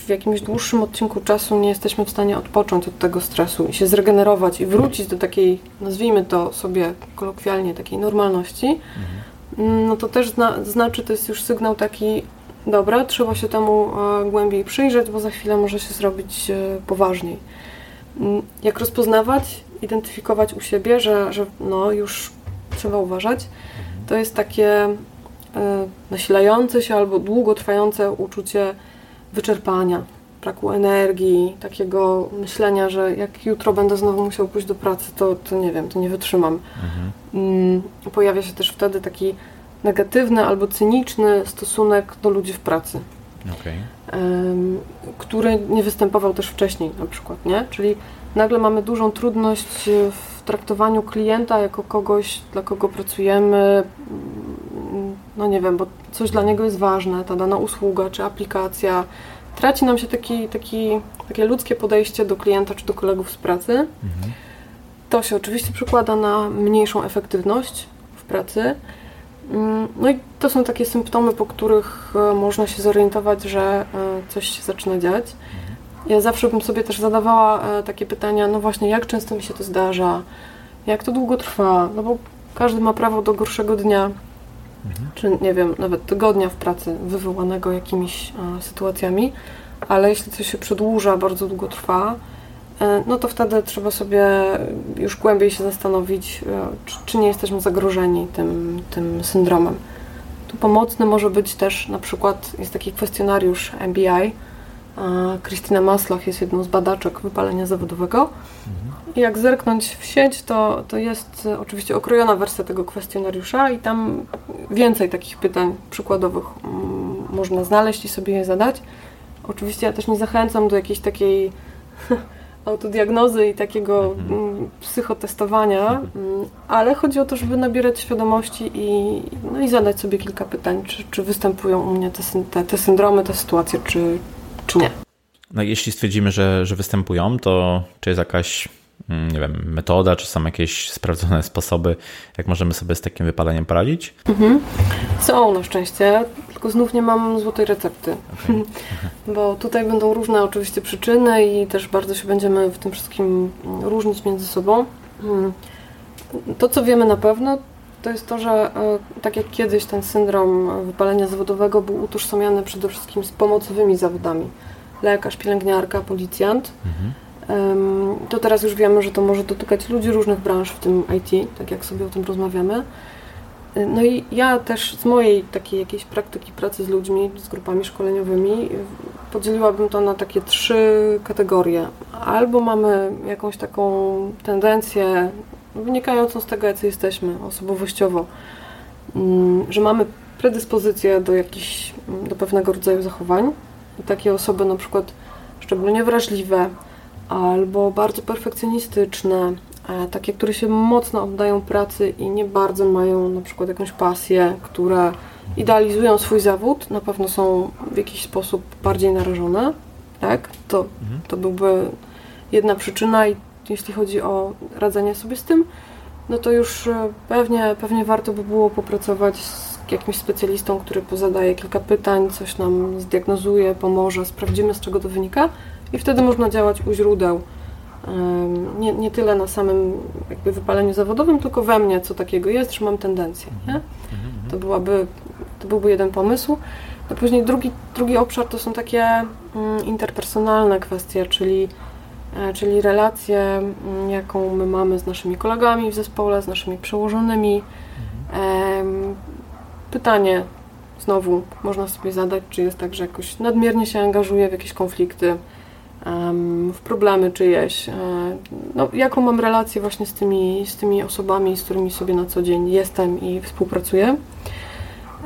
w jakimś dłuższym odcinku czasu nie jesteśmy w stanie odpocząć od tego stresu i się zregenerować i wrócić do takiej, nazwijmy to sobie kolokwialnie, takiej normalności, mhm no to też zna, znaczy, to jest już sygnał taki, dobra, trzeba się temu e, głębiej przyjrzeć, bo za chwilę może się zrobić e, poważniej. Mm, jak rozpoznawać, identyfikować u siebie, że, że no już trzeba uważać, to jest takie nasilające się albo długotrwające uczucie wyczerpania, braku energii, takiego myślenia, że jak jutro będę znowu musiał pójść do pracy, to, to nie wiem, to nie wytrzymam. Mhm. Mm, pojawia się też wtedy taki negatywny albo cyniczny stosunek do ludzi w pracy. Okay. który nie występował też wcześniej na przykład, nie? Czyli nagle mamy dużą trudność w traktowaniu klienta jako kogoś, dla kogo pracujemy, no nie wiem, bo coś dla niego jest ważne, ta dana usługa czy aplikacja. Traci nam się taki, taki, takie ludzkie podejście do klienta czy do kolegów z pracy. Mhm. To się oczywiście przekłada na mniejszą efektywność w pracy. Mm, no i to są takie symptomy, po których e, można się zorientować, że e, coś się zaczyna dziać. Ja zawsze bym sobie też zadawała e, takie pytania, no właśnie, jak często mi się to zdarza, jak to długo trwa, no bo każdy ma prawo do gorszego dnia, mhm. czy nie wiem, nawet tygodnia w pracy wywołanego jakimiś sytuacjami, ale jeśli coś się przedłuża, bardzo długo trwa, E, no to wtedy trzeba sobie już głębiej się zastanowić, e, czy, czy nie jesteśmy zagrożeni tym, tym syndromem. Tu pomocny może być też na przykład, jest taki kwestionariusz MBI. Krystyna Maslach jest jedną z badaczek wypalenia zawodowego. I jak zerknąć w sieć, to, to jest oczywiście okrojona wersja tego kwestionariusza i tam więcej takich pytań przykładowych mm, można znaleźć i sobie je zadać. Oczywiście ja też nie zachęcam do jakiejś takiej autodiagnozy i takiego mhm. Mm, psychotestowania, mhm. Mm, ale chodzi o to, żeby nabierać świadomości i, no i zadać sobie kilka pytań, czy, czy występują u mnie te, te, te syndromy, te sytuacje, czy, czy nie. No jeśli stwierdzimy, że, że występują, to czy jest jakaś mm, nie wiem, metoda, czy są jakieś sprawdzone sposoby, jak możemy sobie z takim wypaleniem poradzić? Mhm. Są na szczęście tylko znów nie mam złotej recepty. Okay. Bo tutaj będą różne oczywiście przyczyny i też bardzo się będziemy w tym wszystkim różnić między sobą. Hmm. To, co wiemy na pewno, to jest to, że e, tak jak kiedyś ten syndrom wypalenia zawodowego był utożsamiany przede wszystkim z pomocowymi zawodami. Lekarz, pielęgniarka, policjant. Mhm. To teraz już wiemy, że to może dotykać ludzi różnych branż, w tym IT, tak jak sobie o tym rozmawiamy. No i ja też z mojej takiej jakiejś praktyki pracy z ludźmi, z grupami szkoleniowymi, podzieliłabym to na takie trzy kategorie. Albo mamy jakąś taką tendencję wynikającą z tego, jacy jesteśmy osobowościowo, mm, że mamy predyspozycję do jakichś, do pewnego rodzaju zachowań. I takie osoby na przykład szczególnie wrażliwe, albo bardzo perfekcjonistyczne, takie, które się mocno oddają pracy i nie bardzo mają na przykład jakąś pasję, która idealizują swój zawód, na pewno są w jakiś sposób bardziej narażone, tak? To, mhm. to byłby jedna przyczyna i jeśli chodzi o radzenie sobie z tym, no to już e, pewnie, pewnie warto by było popracować z jakimś specjalistą, który pozadaje kilka pytań, coś nam zdiagnozuje, pomoże, sprawdzimy z czego to wynika i wtedy można działać u źródeł. Nie, nie tyle na samym jakby wypaleniu zawodowym, tylko we mnie, co takiego jest, że mam tendencję. Nie? Mhm, mhm. To, byłaby, to byłby jeden pomysł. No później drugi, drugi obszar to są takie mm, interpersonalne kwestie, czyli czyli relację, jaką my mamy z naszymi kolegami w zespole, z naszymi przełożonymi. Pytanie znowu można sobie zadać, czy jest tak, że jakoś nadmiernie się angażuję w jakieś konflikty, w problemy czyjeś. E, no, jaką mam relację właśnie z tymi, z tymi osobami, z którymi sobie na co dzień jestem i współpracuję.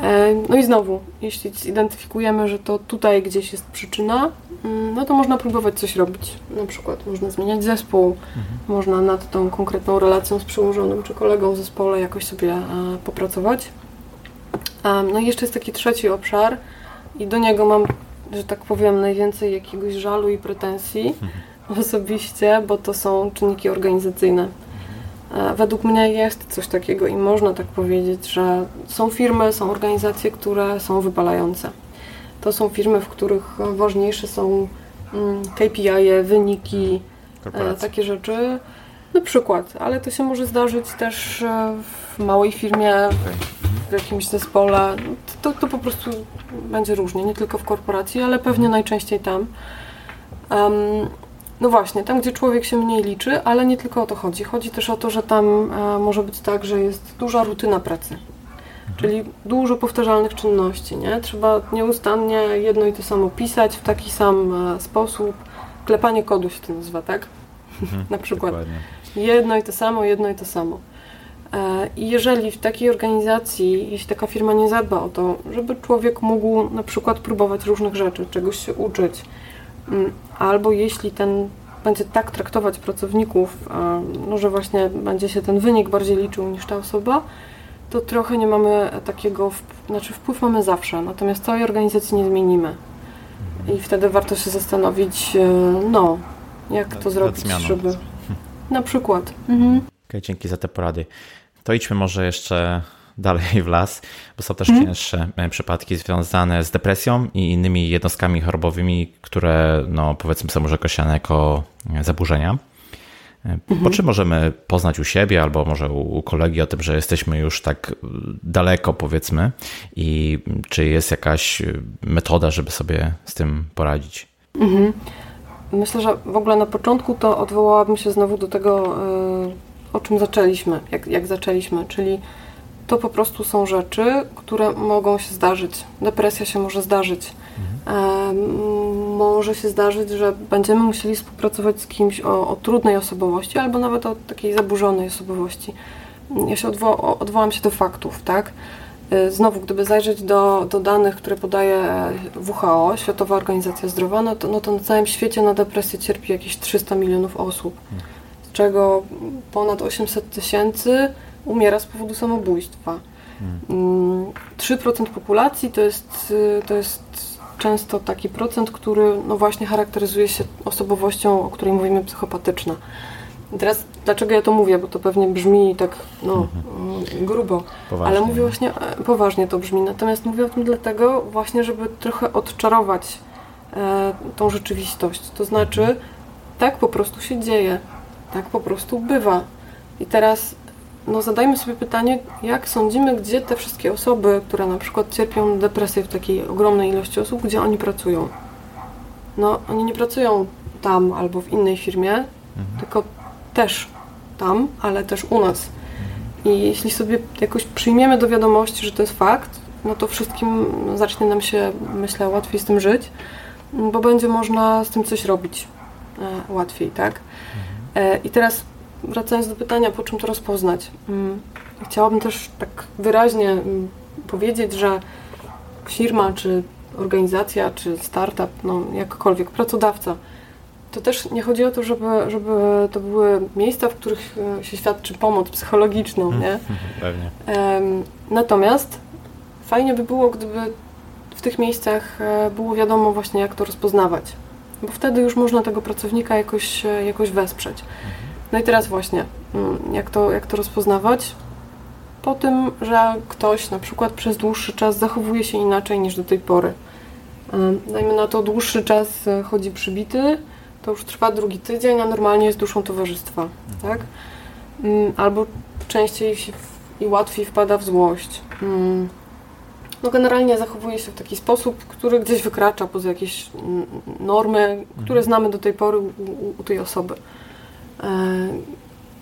E, no i znowu, jeśli zidentyfikujemy, że to tutaj gdzieś jest przyczyna, mm, no to można próbować coś robić. Na przykład można zmieniać zespół, mhm. można nad tą konkretną relacją z przełożonym czy kolegą w zespole jakoś sobie e, popracować. No i jeszcze jest taki trzeci obszar i do niego mam, że tak powiem, najwięcej jakiegoś żalu i pretensji mhm. osobiście, bo to są czynniki organizacyjne. E, według mnie jest coś takiego i można tak powiedzieć, że są firmy, są organizacje, które są wypalające. To są firmy, w których ważniejsze są mm, KPI, -e, wyniki, takie rzeczy. Na przykład, ale to się może zdarzyć też e, w małej firmie, w jakimś zespole. To, to po prostu będzie różnie, nie tylko w korporacji, ale pewnie najczęściej tam. Um, no właśnie, tam gdzie człowiek się mniej liczy, ale nie tylko o to chodzi. Chodzi też o to, że tam e, może być tak, że jest duża rutyna pracy. Mhm. Czyli dużo powtarzalnych czynności, nie? Trzeba nieustannie jedno i to samo pisać w taki sam e, sposób. Klepanie kodu się to nazywa, tak? Mhm, Na przykład. Dokładnie. Jedno i to samo, jedno i to samo. E, I jeżeli w takiej organizacji, jeśli taka firma nie zadba o to, żeby człowiek mógł na przykład próbować różnych rzeczy, czegoś się uczyć, Mm, albo jeśli ten będzie tak traktować pracowników, no, że właśnie będzie się ten wynik bardziej liczył niż ta osoba, to trochę nie mamy takiego, znaczy wpływ mamy zawsze, natomiast całej organizacji nie zmienimy. I wtedy warto się zastanowić, e, no, jak to zrobić, żeby... Na przykład. Mhm. Okay, dzięki za te porady. To idźmy może jeszcze dalej w las, bo są też mm. cięższe e, przypadki związane z depresją i innymi jednostkami chorobowymi, które no, powiedzmy są może określane jako e, zaburzenia. -hmm. Po mhm. czym możemy poznać u siebie albo może u, kolegi o tym, że jesteśmy już tak daleko, powiedzmy, i czy jest jakaś metoda, żeby sobie z tym poradzić? -hmm. Myślę, że w ogóle na początku to odwołałabym się znowu do tego, o czym zaczęliśmy, jak, jak zaczęliśmy, czyli to po prostu są rzeczy, które mogą się zdarzyć. Depresja się może zdarzyć. Mhm. E, może się zdarzyć, że będziemy musieli współpracować z kimś o, o, trudnej osobowości albo nawet o takiej zaburzonej osobowości. Ja się odwo odwołam się do faktów, tak? E, znowu, gdyby zajrzeć do, do danych, które podaje WHO, Światowa Organizacja Zdrowia, no to, no to na całym świecie na depresję cierpi jakieś 300 milionów osób, mhm. z czego ponad 800 tysięcy umiera z powodu samobójstwa. Hmm. 3% populacji to jest, to jest często taki procent, który no właśnie charakteryzuje się osobowością, o której mówimy psychopatyczna. Teraz dlaczego ja to mówię, bo to pewnie brzmi tak no, mhm. grubo, poważnie. ale mówię właśnie, e, poważnie to brzmi, natomiast mówię o tym dlatego właśnie, żeby trochę odczarować e, tą rzeczywistość. To znaczy, mhm. tak po prostu się dzieje, tak po prostu bywa. I teraz no zadajmy sobie pytanie, jak sądzimy, gdzie te wszystkie osoby, które na przykład cierpią depresję w takiej ogromnej ilości osób, gdzie oni pracują? No, oni nie pracują tam albo w innej firmie, mhm. tylko też tam, ale też u nas. I jeśli sobie jakoś przyjmiemy do wiadomości, że to jest fakt, no to wszystkim zacznie nam się, myślę, łatwiej z tym żyć, bo będzie można z tym coś robić e, łatwiej, tak? Mhm. E, I teraz wracając do pytania, po czym to rozpoznać. Mm, chciałabym też tak wyraźnie mm, powiedzieć, że firma, czy organizacja, czy startup, no jakkolwiek, pracodawca, to też nie chodzi o to, żeby, żeby to były miejsca, w których e, się świadczy pomoc psychologiczną, nie? Pewnie. Natomiast fajnie by było, gdyby w tych miejscach e, było wiadomo właśnie, jak to rozpoznawać, bo wtedy już można tego pracownika jakoś, e, jakoś wesprzeć. No i teraz właśnie, mm, jak to, jak to rozpoznawać? Po tym, że ktoś na przykład przez dłuższy czas zachowuje się inaczej niż do tej pory. Dajmy na to, dłuższy czas chodzi przybity, to już trwa drugi tydzień, a normalnie jest duszą towarzystwa, tak? Mm, albo częściej i łatwiej wpada w złość. Mm. No generalnie zachowuje się w taki sposób, który gdzieś wykracza poza jakieś normy, które mhm. znamy do tej pory u, u tej osoby. E,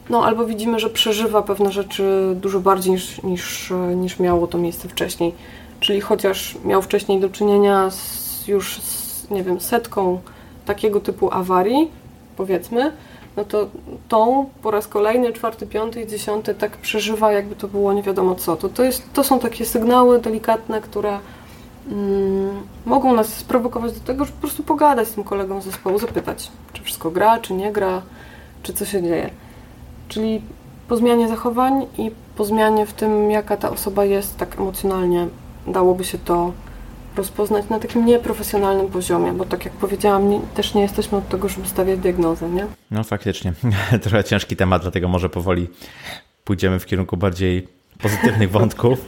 no albo widzimy, że przeżywa pewne rzeczy dużo bardziej niż, niż, niż miało to miejsce wcześniej. Czyli chociaż miał wcześniej do czynienia z, już z, nie wiem, setką takiego typu awarii, powiedzmy, no to tą po raz kolejny, czwarty, piąty i dziesiąty tak przeżywa, jakby to było nie wiadomo co. To, to, jest, to są takie sygnały delikatne, które mm, mogą nas sprowokować do tego, żeby po prostu pogadać z tym kolegą z zespołu, zapytać, czy wszystko gra, czy nie gra, czy co się dzieje. Czyli po zmianie zachowań i po zmianie w tym, jaka ta osoba jest tak emocjonalnie, dałoby się to rozpoznać na takim nieprofesjonalnym poziomie, bo tak jak powiedziałam, nie, też nie jesteśmy od tego, żeby stawiać diagnozę, nie? No faktycznie, trochę ciężki temat, dlatego może powoli pójdziemy w kierunku bardziej pozytywnych wątków.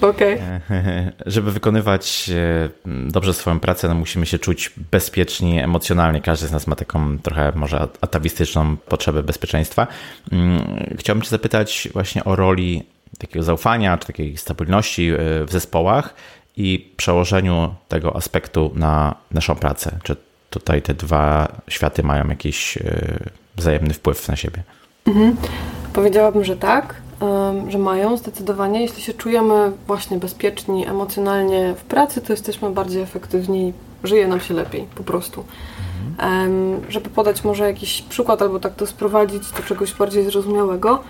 Okay. Żeby wykonywać e, dobrze swoją pracę, no musimy się czuć bezpieczni emocjonalnie. Każdy z nas ma taką trochę może atawistyczną potrzebę bezpieczeństwa. Mm, chciałbym Cię zapytać właśnie o roli takiego zaufania, czy takiej stabilności e, w zespołach i przełożeniu tego aspektu na naszą pracę? Czy tutaj te dwa światy mają jakiś e, wzajemny wpływ na siebie? Mhm. Powiedziałabym, że tak, że mają zdecydowanie. Jeśli się czujemy właśnie bezpieczni emocjonalnie w pracy, to jesteśmy bardziej efektywni, żyje nam się lepiej po prostu. Mhm. Żeby podać może jakiś przykład albo tak to sprowadzić do czegoś bardziej zrozumiałego,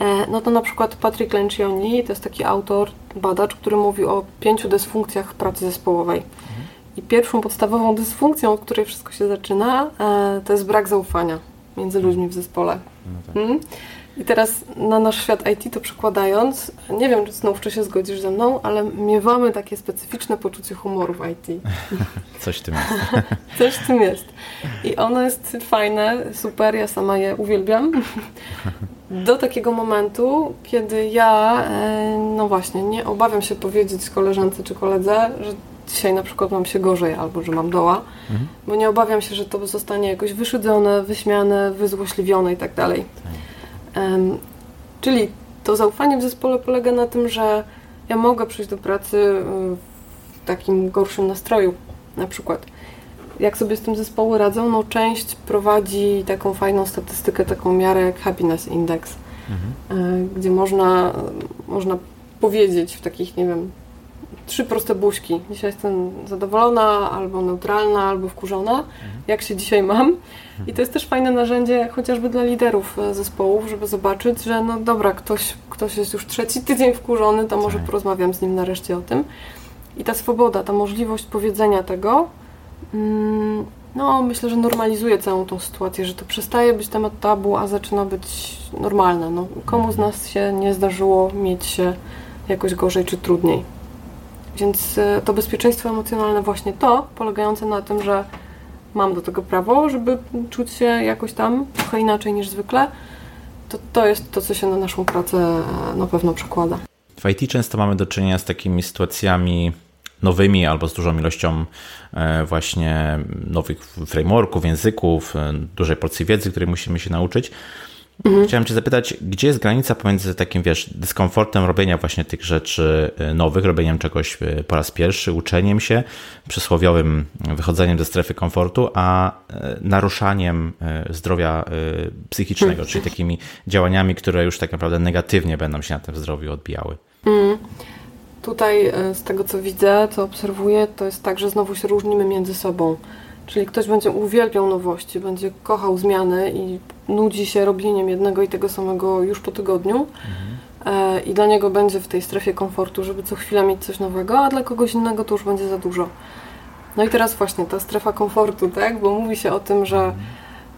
E, no to na przykład Patrick Lencioni to jest taki autor, badacz, który mówi o pięciu dysfunkcjach pracy zespołowej. Mhm. I pierwszą podstawową dysfunkcją, od której wszystko się zaczyna, e, to jest brak zaufania między ludźmi w zespole. No tak. hmm? I teraz na nasz świat IT to przekładając, nie wiem, czy znów czy się zgodzisz ze mną, ale miewamy takie specyficzne poczucie humoru w IT. Coś w tym jest. Coś w tym jest. I ono jest fajne, super, ja sama je uwielbiam. Do takiego momentu, kiedy ja, e, no właśnie, nie obawiam się powiedzieć koleżance czy koledze, że dzisiaj na przykład mam się gorzej albo że mam doła, mhm. bo nie obawiam się, że to zostanie jakoś wyszydzone, wyśmiane, wyzłośliwione i tak dalej. Czyli to zaufanie w zespole polega na tym, że ja mogę przyjść do pracy y, w takim gorszym nastroju, na przykład. Jak sobie z tym zespoły radzą? No część prowadzi taką fajną statystykę, taką miarę jak Happiness Index, mhm. Y, gdzie można, można powiedzieć w takich, nie wiem, trzy proste buźki. Dzisiaj jestem zadowolona, albo neutralna, albo wkurzona. Mhm. Jak się dzisiaj mam? I to jest też fajne narzędzie chociażby dla liderów e, zespołów, żeby zobaczyć, że no dobra, ktoś, ktoś jest już trzeci tydzień wkurzony, to może tak. porozmawiam z nim nareszcie o tym. I ta swoboda, ta możliwość powiedzenia tego, mm, no myślę, że normalizuje całą tą sytuację, że to przestaje być temat tabu, a zaczyna być normalne. No, komu z nas się nie zdarzyło mieć się jakoś gorzej czy trudniej. Więc e, to bezpieczeństwo emocjonalne właśnie to, polegające na tym, że mam do tego prawo, żeby czuć się jakoś tam trochę inaczej niż zwykle, to to jest to, co się na naszą pracę e, na pewno przekłada. W IT często mamy do czynienia z takimi sytuacjami nowymi albo z dużą ilością e, właśnie nowych frameworków, języków, dużej porcji wiedzy, której musimy się nauczyć. Mhm. Chciałem Cię zapytać, gdzie jest granica pomiędzy takim, wiesz, dyskomfortem robienia właśnie tych rzeczy y, nowych, robieniem czegoś y, po raz pierwszy, uczeniem się, przysłowiowym wychodzeniem ze strefy komfortu, a y, naruszaniem zdrowia psychicznego, mhm. czyli takimi działaniami, które już tak naprawdę negatywnie będą się na tym zdrowiu odbijały. Mhm. Tutaj z tego, co widzę, co obserwuję, to jest tak, że znowu się różnimy między sobą. Czyli ktoś będzie uwielbiał nowości, będzie kochał zmiany i nudzi się robieniem jednego i tego samego już po tygodniu. Mhm. I dla niego będzie w tej strefie komfortu, żeby co chwilę mieć coś nowego, a dla kogoś innego to już będzie za dużo. No i teraz właśnie ta strefa komfortu, tak? Bo mówi się o tym, że mhm.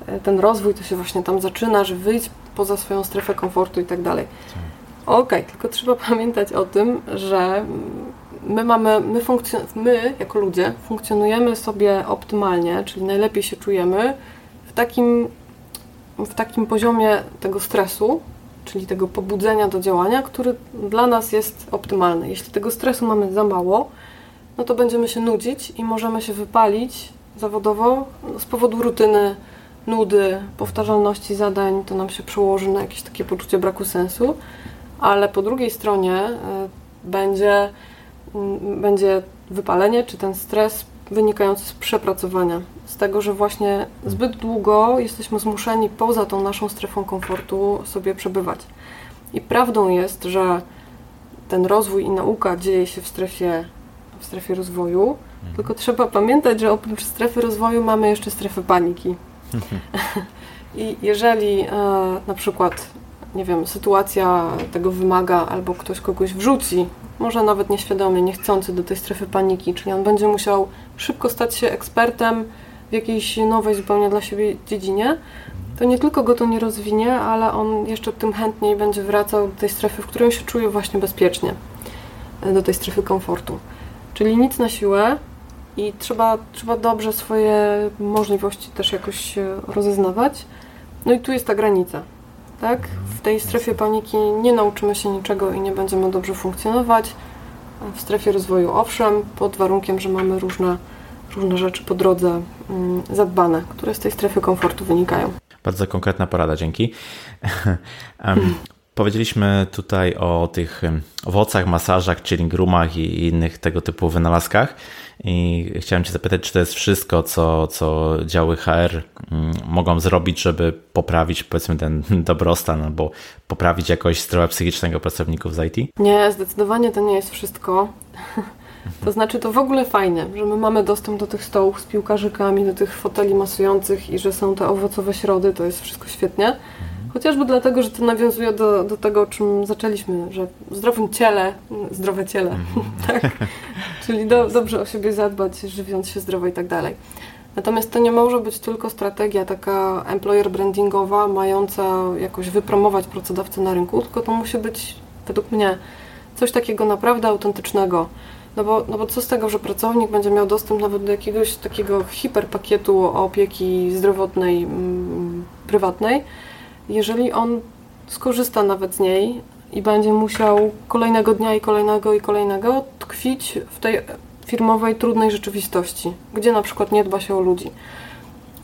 e, ten rozwój to się właśnie tam zaczyna, że wyjść poza swoją strefę komfortu i tak dalej. Tak. Okej, okay, tylko trzeba pamiętać o tym, że my mamy, my, funkcjon- my jako ludzie funkcjonujemy sobie optymalnie, czyli najlepiej się czujemy w takim, w takim poziomie tego stresu, czyli tego pobudzenia do działania, który dla nas jest optymalny. Jeśli tego stresu mamy za mało, no to będziemy się nudzić i możemy się wypalić zawodowo z powodu rutyny, nudy, powtarzalności zadań, to nam się przełoży na jakieś takie poczucie braku sensu, ale po drugiej stronie y, będzie, będzie wypalenie czy ten stres wynikający z przepracowania, z tego, że właśnie zbyt długo jesteśmy zmuszeni poza tą naszą strefą komfortu sobie przebywać. I prawdą jest, że ten rozwój i nauka dzieje się w strefie, w strefie rozwoju, mhm. tylko trzeba pamiętać, że oprócz strefy rozwoju mamy jeszcze strefę paniki. I jeżeli e, na przykład, nie wiem, sytuacja tego wymaga, albo ktoś kogoś wrzuci, może nawet nieświadomie, niechcący do tej strefy paniki, czyli on będzie musiał szybko stać się ekspertem w jakiejś nowej zupełnie dla siebie dziedzinie, to nie tylko go to nie rozwinie, ale on jeszcze tym chętniej będzie wracał do tej strefy, w której się czuje właśnie bezpiecznie, e, do tej strefy komfortu. Czyli nic na siłę, i trzeba, trzeba dobrze swoje możliwości też jakoś rozeznawać. No i tu jest ta granica. Tak? W tej strefie paniki nie nauczymy się niczego i nie będziemy dobrze funkcjonować. W strefie rozwoju owszem, pod warunkiem, że mamy różne, różne rzeczy po drodze mm, zadbane, które z tej strefy komfortu wynikają. Bardzo konkretna porada, dzięki. powiedzieliśmy tutaj o tych owocach, masażach, chilling roomach i innych tego typu wynalazkach. I chciałem Cię zapytać, czy to jest wszystko, co, co działy HR mm, mogą zrobić, żeby poprawić powiedzmy ten dobrostan albo poprawić jakość zdrowia psychicznego pracowników z IT? Nie, zdecydowanie to nie jest wszystko. To znaczy, to w ogóle fajne, że my mamy dostęp do tych stołów z piłkarzykami, do tych foteli masujących i że są te owocowe środy, to jest wszystko świetnie. Chociażby dlatego, że to nawiązuje do, do tego, o czym zaczęliśmy, że w zdrowym ciele, zdrowe ciele, -hmm. tak? Czyli do, dobrze o siebie zadbać, żywiąc się zdrowo i tak dalej. Natomiast to nie może być tylko strategia taka employer brandingowa, mająca jakoś wypromować pracodawcę na rynku, tylko to musi być według mnie coś takiego naprawdę autentycznego. No bo, no bo co z tego, że pracownik będzie miał dostęp nawet do jakiegoś takiego hiperpakietu opieki zdrowotnej, mm, prywatnej, jeżeli on skorzysta nawet z niej i będzie musiał kolejnego dnia i kolejnego i kolejnego tkwić w tej firmowej, trudnej rzeczywistości, gdzie na przykład nie dba się o ludzi.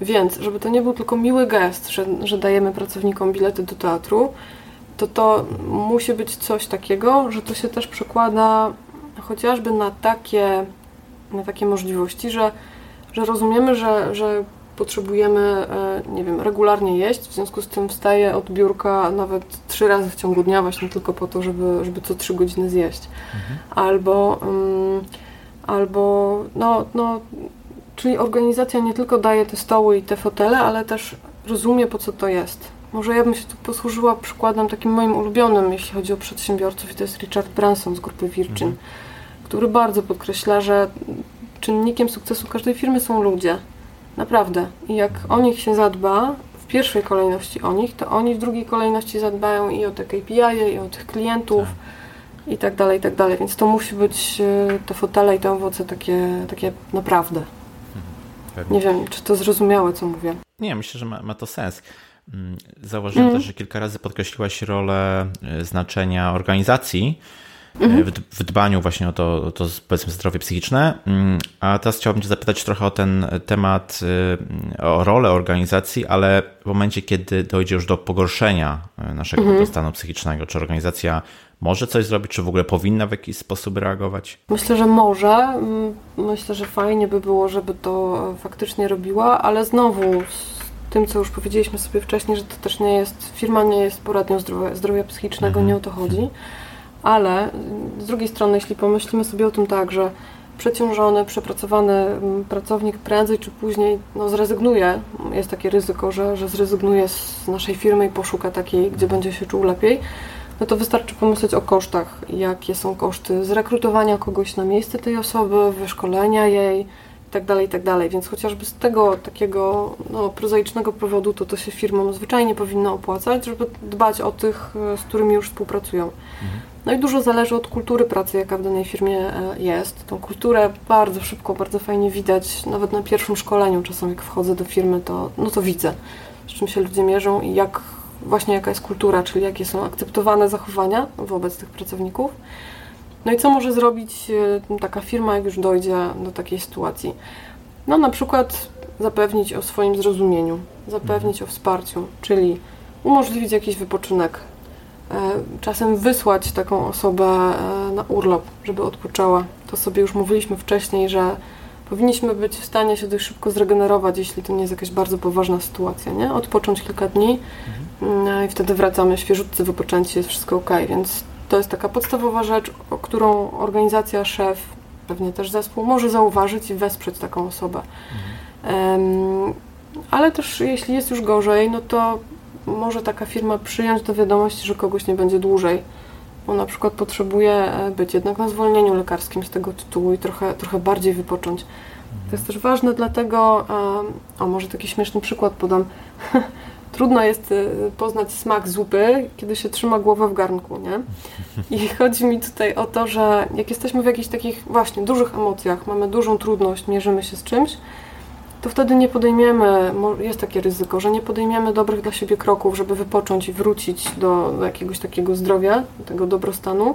Więc, żeby to nie był tylko miły gest, że, że dajemy pracownikom bilety do teatru, to to musi być coś takiego, że to się też przekłada chociażby na takie, na takie możliwości, że, że rozumiemy, że, że potrzebujemy, e, nie wiem, regularnie jeść, w związku z tym wstaję od biurka nawet trzy razy w ciągu dnia właśnie tylko po to, żeby, żeby co trzy godziny zjeść. Mhm. Albo, um, albo no, no, czyli organizacja nie tylko daje te stoły i te fotele, ale też rozumie po co to jest. Może ja bym się tu posłużyła przykładem takim moim ulubionym, jeśli chodzi o przedsiębiorców i to jest Richard Branson z grupy Virgin, mhm. który bardzo podkreśla, że czynnikiem sukcesu każdej firmy są ludzie. Naprawdę. I jak o nich się zadba, w pierwszej kolejności o nich, to oni w drugiej kolejności zadbają i o te KPI, i o tych klientów tak. i tak dalej, i tak dalej. Więc to musi być e, te fotele i te owoce takie, takie naprawdę. Mhm. Nie wiem, czy to zrozumiałe, co mówię. Nie, myślę, że ma, ma to sens. Mm, zauważyłem mm. też, że kilka razy podkreśliłaś rolę e, znaczenia organizacji mhm. w dbaniu właśnie o to, to powiedzmy zdrowie psychiczne. Mm, a teraz chciałbym Cię zapytać trochę o ten temat, y, o rolę organizacji, ale w momencie, kiedy dojdzie już do pogorszenia y, naszego mhm. stanu psychicznego, czy organizacja może coś zrobić, czy w ogóle powinna w jakiś sposób reagować? Myślę, że może. Mm, myślę, że fajnie by było, żeby to faktycznie robiła, ale znowu z tym, co już powiedzieliśmy sobie wcześniej, że to też nie jest, firma nie jest poradnią zdrowia, zdrowia psychicznego, mhm. nie o to chodzi. Ale z drugiej strony, jeśli pomyślimy sobie o tym tak, że przeciążony, przepracowany mm, pracownik prędzej czy później no, zrezygnuje, jest takie ryzyko, że, że zrezygnuje z naszej firmy i poszuka takiej, gdzie będzie się czuł lepiej, no to wystarczy pomyśleć o kosztach, jakie są koszty zrekrutowania kogoś na miejsce tej osoby, wyszkolenia jej itd., tak itd. Tak Więc chociażby z tego takiego no, prozaicznego powodu to to się firmom zwyczajnie powinno opłacać, żeby dbać o tych, z którymi już współpracują. Mhm. No i dużo zależy od kultury pracy, jaka w danej firmie e, jest. Tą kulturę bardzo szybko, bardzo fajnie widać, nawet na pierwszym szkoleniu czasem jak wchodzę do firmy, to, no to widzę, z czym się ludzie mierzą i jak właśnie jaka jest kultura, czyli jakie są akceptowane zachowania wobec tych pracowników. No i co może zrobić e, taka firma, jak już dojdzie do takiej sytuacji? No na przykład zapewnić o swoim zrozumieniu, zapewnić o wsparciu, czyli umożliwić jakiś wypoczynek, czasem wysłać taką osobę e, na urlop, żeby odpoczęła. To sobie już mówiliśmy wcześniej, że powinniśmy być w stanie się dość szybko zregenerować, jeśli to nie jest jakaś bardzo poważna sytuacja, nie? Odpocząć kilka dni mhm. i wtedy wracamy świeżutcy, wypoczęci, jest wszystko ok, więc to jest taka podstawowa rzecz, o którą organizacja, szef, pewnie też zespół może zauważyć i wesprzeć taką osobę. Mhm. ale też jeśli jest już gorzej, no to może taka firma przyjąć do wiadomości, że kogoś nie będzie dłużej, bo na przykład potrzebuje e, być jednak na zwolnieniu lekarskim z tego tytułu i trochę, trochę bardziej wypocząć. To jest też ważne, dlatego, o może taki śmieszny przykład podam. Trudno jest e, poznać smak zupy, kiedy się trzyma głowę w garnku, nie? I chodzi mi tutaj o to, że jak jesteśmy w jakichś takich właśnie dużych emocjach, mamy dużą trudność, mierzymy się z czymś, to wtedy nie podejmiemy, jest takie ryzyko, że nie podejmiemy dobrych dla siebie kroków, żeby wypocząć i wrócić do, jakiegoś takiego zdrowia, do tego dobrostanu.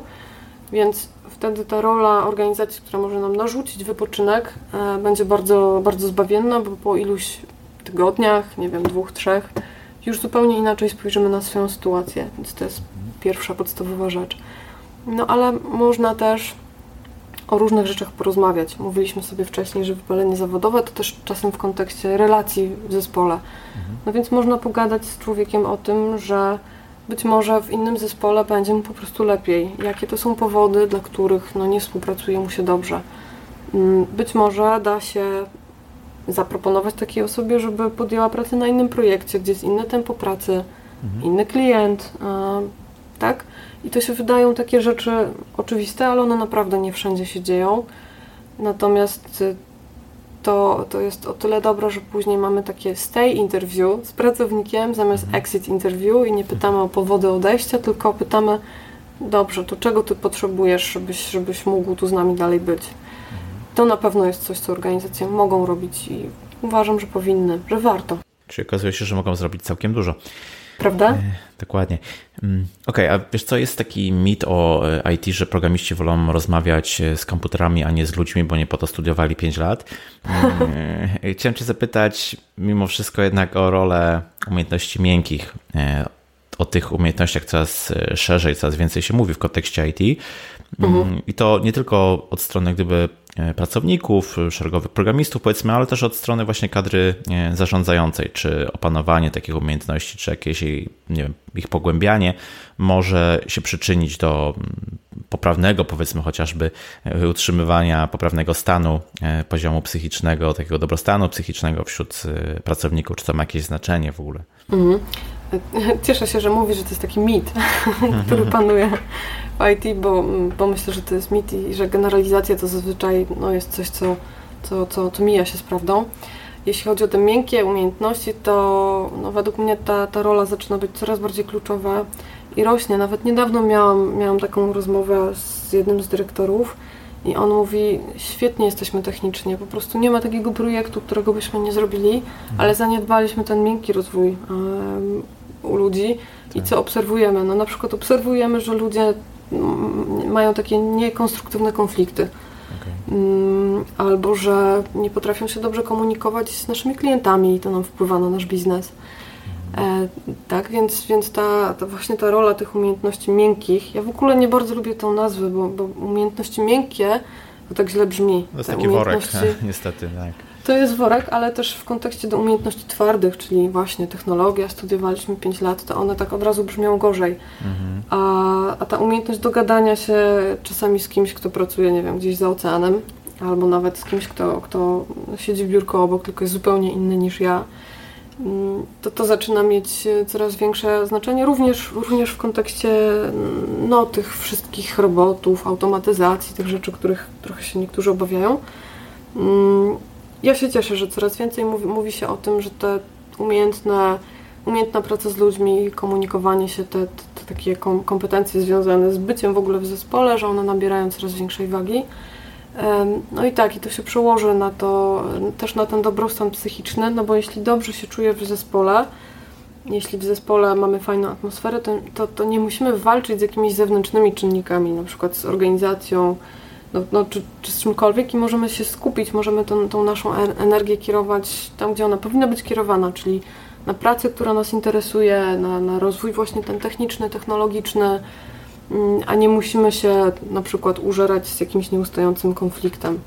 Więc wtedy ta rola organizacji, która może nam narzucić wypoczynek, e, będzie bardzo, bardzo zbawienna, bo po iluś tygodniach, nie wiem, dwóch, trzech, już zupełnie inaczej spojrzymy na swoją sytuację. Więc to jest pierwsza podstawowa rzecz. No ale można też o różnych rzeczach porozmawiać. Mówiliśmy sobie wcześniej, że wypalenie zawodowe to też czasem w kontekście relacji w zespole. Mhm. No więc można pogadać z człowiekiem o tym, że być może w innym zespole będzie mu po prostu lepiej. Jakie to są powody, dla których no, nie współpracuje mu się dobrze. Mm, być może da się zaproponować takiej osobie, żeby podjęła pracę na innym projekcie, gdzie jest inne tempo pracy, mhm. inny klient, tak? I to się wydają takie rzeczy oczywiste, ale one naprawdę nie wszędzie się dzieją. Natomiast y, to, to jest o tyle dobre, że później mamy takie stay interview z pracownikiem zamiast mhm. exit interview i nie pytamy o powody odejścia, tylko pytamy, dobrze, to czego ty potrzebujesz, żebyś, żebyś mógł tu z nami dalej być. Mhm. To na pewno jest coś, co organizacje mogą robić i uważam, że powinny, że warto. Czyli okazuje się, że mogą zrobić całkiem dużo. Prawda? E, dokładnie. Mm, okej, okay, a wiesz co, jest taki mit o e, IT, że programiści wolą rozmawiać e, z komputerami, a nie z ludźmi, bo nie po to studiowali 5 lat. Mm, chciałem cię zapytać mimo wszystko jednak o rolę umiejętności miękkich, o tych umiejętnościach coraz szerzej, coraz więcej się mówi w kontekście IT. Mhm. Mm, I to nie tylko od strony gdyby e, pracowników, szeregowych programistów, powiedzmy, ale też od strony właśnie kadry e, zarządzającej, czy opanowanie takich umiejętności, czy jakieś nie wiem, ich pogłębianie może się przyczynić do mm, poprawnego, powiedzmy chociażby, e, utrzymywania poprawnego stanu poziomu psychicznego, takiego dobrostanu psychicznego wśród pracowników, czy to ma jakieś znaczenie w ogóle. Mhm. Cieszę się, że mówisz, że to jest taki mit, który panuje w IT, bo, bo myślę, że to jest mit i że generalizacja to zazwyczaj no, jest coś, co, co, co, co mija się z prawdą. Jeśli chodzi o te miękkie umiejętności, to no, według mnie ta, ta rola zaczyna być coraz bardziej kluczowa i rośnie. Nawet niedawno miałam, miałam taką rozmowę z jednym z dyrektorów i on mówi, świetnie jesteśmy technicznie, po prostu nie ma takiego projektu, którego byśmy nie zrobili, ale zaniedbaliśmy ten miękki rozwój u ludzi tak. i co obserwujemy? No na przykład obserwujemy, że ludzie mają takie niekonstruktywne konflikty. Okay. Mm, albo że nie potrafią się dobrze komunikować z naszymi klientami i to nam wpływa na nasz biznes. E, tak, więc, więc ta, ta, właśnie ta rola tych umiejętności miękkich, ja w ogóle nie bardzo lubię tą nazwę, bo, bo umiejętności miękkie to tak źle brzmi. To jest taki worek, niestety, tak. To jest worek, ale też w kontekście do umiejętności twardych, czyli właśnie technologia, studiowaliśmy 5 lat, to one tak od razu brzmią gorzej. Mhm. A, a ta umiejętność dogadania się czasami z kimś, kto pracuje, nie wiem, gdzieś za oceanem, albo nawet z kimś, kto, kto siedzi w biurku obok, tylko jest zupełnie inny niż ja, mm, to to zaczyna mieć coraz większe znaczenie, również, również w kontekście no, tych wszystkich robotów, automatyzacji, tych rzeczy, których trochę się niektórzy obawiają. Ja się cieszę, że coraz więcej mówi, mówi się o tym, że te umiejętne, umiejętna praca z ludźmi, komunikowanie się, te, te, takie kompetencje związane z byciem w ogóle w zespole, że one nabierają coraz większej wagi. No i tak, i to się przełoży na to, też na ten dobrostan psychiczny, no bo jeśli dobrze się czuję w zespole, jeśli w zespole mamy fajną atmosferę, to, to, to nie musimy walczyć z jakimiś zewnętrznymi czynnikami, na przykład z organizacją, no, no, czy, czy, z czymkolwiek i możemy się skupić, możemy tą, tą naszą energię kierować tam, gdzie ona powinna być kierowana, czyli na pracę, która nas interesuje, na, na rozwój właśnie ten techniczny, technologiczny, mm, a nie musimy się na przykład użerać z jakimś nieustającym konfliktem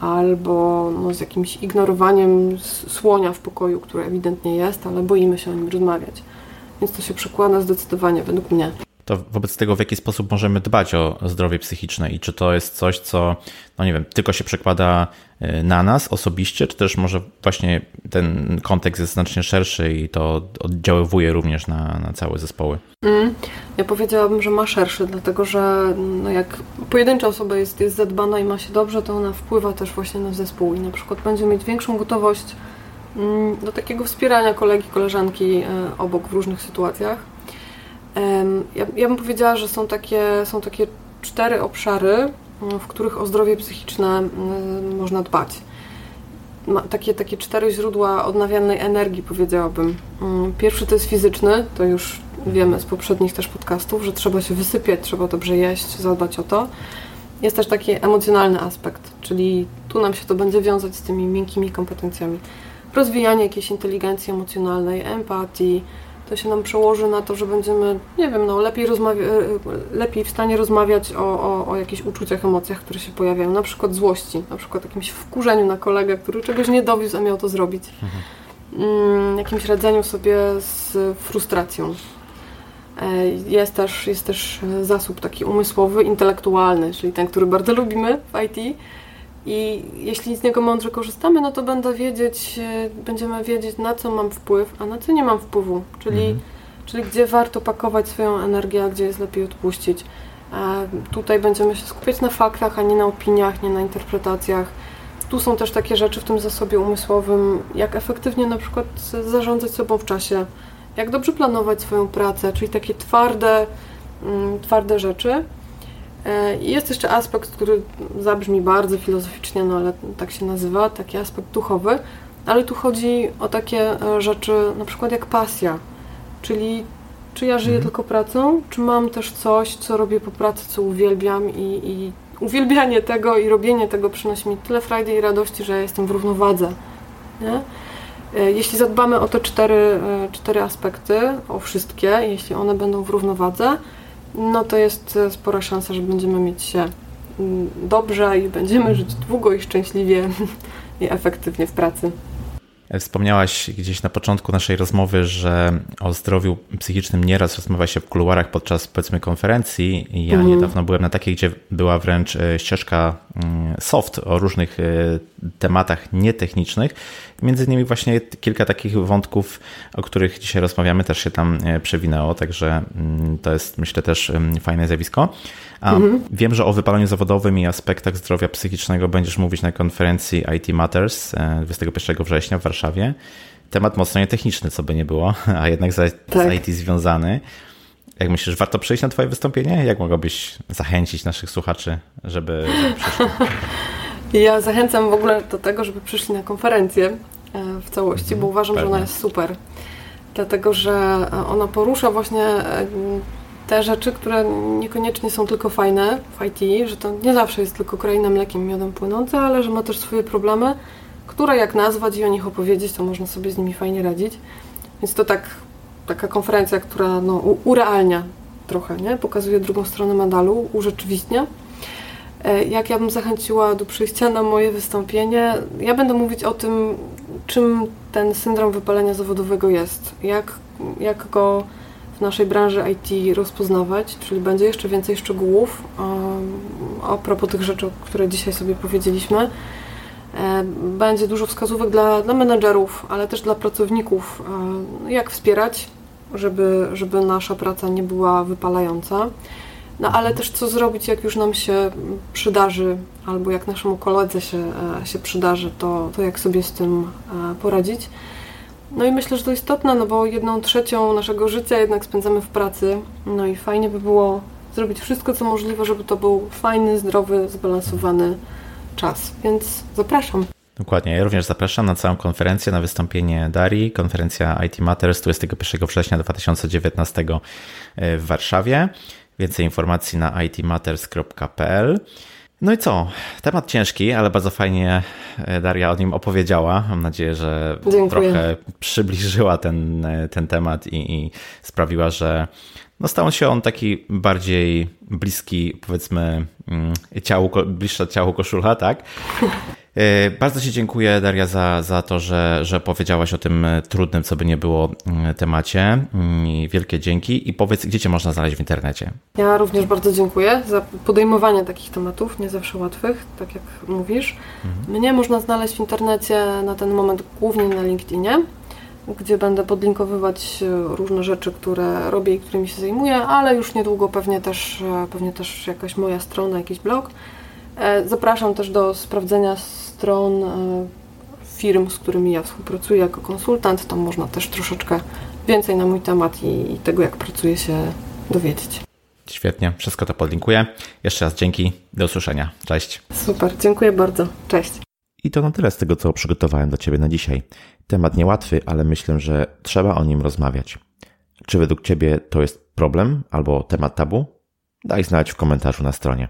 albo no, z jakimś ignorowaniem słonia w pokoju, który ewidentnie jest, ale boimy się o nim rozmawiać. Więc to się przekłada zdecydowanie według mnie to wobec tego w jaki sposób możemy dbać o zdrowie psychiczne i czy to jest coś, co, no nie wiem, tylko się przekłada y, na nas osobiście, czy też może właśnie ten kontekst jest znacznie szerszy i to oddziaływuje również na, na całe zespoły? Mm, ja powiedziałabym, że ma szerszy, dlatego że no jak pojedyncza osoba jest, jest zadbana i ma się dobrze, to ona wpływa też właśnie na zespół i na przykład będzie mieć większą gotowość mm, do takiego wspierania kolegi, koleżanki y, obok w różnych sytuacjach ja, ja bym powiedziała, że są takie, są takie cztery obszary, mm, w których o zdrowie psychiczne mm, można dbać. Takie, takie cztery źródła odnawialnej energii, powiedziałabym. Mm, pierwszy to jest fizyczny, to już wiemy z poprzednich też podcastów, że trzeba się wysypiać, trzeba dobrze jeść, zadbać o to. Jest też taki emocjonalny aspekt, czyli tu nam się to będzie wiązać z tymi miękkimi kompetencjami. Rozwijanie jakiejś inteligencji emocjonalnej, empatii, to się nam przełoży na to, że będziemy, nie wiem, no, lepiej, rozmawia- lepiej w stanie rozmawiać o, o, o jakichś uczuciach, emocjach, które się pojawiają, na przykład złości, na przykład jakimś wkurzeniu na kolegę, który czegoś nie dowiózł, a miał to zrobić. Mhm. Mm, jakimś radzeniu sobie z frustracją. E, jest też, jest też zasób taki umysłowy, intelektualny, czyli ten, który bardzo lubimy w IT, i jeśli z niego mądrze korzystamy, no to będę wiedzieć, e, będziemy wiedzieć, na co mam wpływ, a na co nie mam wpływu. Czyli, mhm. czyli gdzie warto pakować swoją energię, a gdzie jest lepiej odpuścić. A tutaj będziemy się skupiać na faktach, a nie na opiniach, nie na interpretacjach. Tu są też takie rzeczy w tym zasobie umysłowym, jak efektywnie na przykład zarządzać sobą w czasie, jak dobrze planować swoją pracę, czyli takie twarde, mm, twarde rzeczy. E, I jest jeszcze aspekt, który zabrzmi bardzo filozoficznie, no ale tak się nazywa, taki aspekt duchowy, ale tu chodzi o takie e, rzeczy, na przykład jak pasja, czyli czy ja żyję mhm. tylko pracą, czy mam też coś, co robię po pracy, co uwielbiam i, i uwielbianie tego i robienie tego przynosi mi tyle frajdy i radości, że ja jestem w równowadze. Nie? E, jeśli zadbamy o te cztery, cztery aspekty, o wszystkie, jeśli one będą w równowadze, no to jest e, spora szansa, że będziemy mieć się mm, dobrze i będziemy żyć długo i szczęśliwie i efektywnie w pracy. Wspomniałaś gdzieś na początku naszej rozmowy, że o zdrowiu psychicznym nieraz rozmawia się w kuluarach podczas powiedzmy konferencji. Ja mm. niedawno byłem na takiej, gdzie była wręcz e, ścieżka mm, soft o różnych e, tematach nietechnicznych. Między innymi właśnie kilka takich wątków, o których dzisiaj rozmawiamy, też się tam e, przewinęło, także mm, to jest myślę też fajne zjawisko. Mhm. Wiem, że o wypaleniu zawodowym i aspektach zdrowia psychicznego będziesz mówić na konferencji IT Matters 21 września w Warszawie. Temat mocno nietechniczny, co by nie było, a jednak z, tak. z IT związany. Jak myślisz, warto przyjść na Twoje wystąpienie? Jak mogłabyś zachęcić naszych słuchaczy, żeby, żeby przyszli? Ja zachęcam w ogóle do tego, żeby przyszli na konferencję e, w całości, bo uważam, Pewnie. że ona jest super. Dlatego, że ona porusza właśnie e, te rzeczy, które niekoniecznie są tylko fajne w IT, że to nie zawsze jest tylko kraina mlekiem miodem płynące, ale że ma też swoje problemy, które jak nazwać i o nich opowiedzieć, to można sobie z nimi fajnie radzić. Więc to tak, taka konferencja, która no, urealnia trochę, nie? pokazuje drugą stronę medalu, urzeczywistnia. E, jak ja bym zachęciła do przyjścia na moje wystąpienie, ja będę mówić o tym, czym ten syndrom wypalenia zawodowego jest, jak, jak go w naszej branży IT rozpoznawać, czyli będzie jeszcze więcej szczegółów a propos tych rzeczy, które dzisiaj sobie powiedzieliśmy. E, będzie dużo wskazówek dla, dla menedżerów, ale też dla pracowników, e, jak wspierać, żeby, żeby nasza praca nie była wypalająca. No ale też co zrobić, jak już nam się przydarzy, albo jak naszemu koledze się, e, się przydarzy, to, to jak sobie z tym poradzić. No i myślę, że to istotne, no bo jedną trzecią naszego życia jednak spędzamy w pracy. No i fajnie by było zrobić wszystko, co możliwe, żeby to był fajny, zdrowy, zbalansowany czas. Więc zapraszam. Dokładnie. Ja również zapraszam na całą konferencję, na wystąpienie Darii. Konferencja IT Matters 21 września 2019 w Warszawie. Więcej informacji na itmatters.pl. No i co? Temat ciężki, ale bardzo fajnie e, Daria o nim opowiedziała. Mam nadzieję, że Dziękuję. trochę przybliżyła ten, e, ten temat i, i sprawiła, że no stał się on taki bardziej bliski, powiedzmy, mm, ciału, bliższa ciału koszula, tak? E, bardzo Ci dziękuję, Daria, za, za to, że, że powiedziałaś o tym e, trudnym, co by nie było mm, temacie. Mm, wielkie dzięki. I powiedz, gdzie Cię można znaleźć w internecie? Ja również bardzo dziękuję za podejmowanie takich tematów, nie zawsze łatwych, tak jak mówisz. Mhm. Mnie można znaleźć w internecie na ten moment głównie na LinkedInie gdzie będę podlinkowywać e, różne rzeczy, które robię i którymi się zajmuję, ale już niedługo pewnie też, pewnie też jakaś moja strona, jakiś blog. Zapraszam też do sprawdzenia stron e, firm, z którymi ja współpracuję jako konsultant. Tam można też troszeczkę więcej na mój temat i tego, jak pracuję, się dowiedzieć. Świetnie, wszystko to podlinkuję. Jeszcze raz dzięki, do usłyszenia. Cześć. Super, dziękuję bardzo. Cześć. I to na tyle z tego, co przygotowałem dla Ciebie na dzisiaj. Temat niełatwy, ale myślę, że trzeba o nim rozmawiać. Czy według Ciebie to jest problem albo temat tabu? Daj znać w komentarzu na stronie.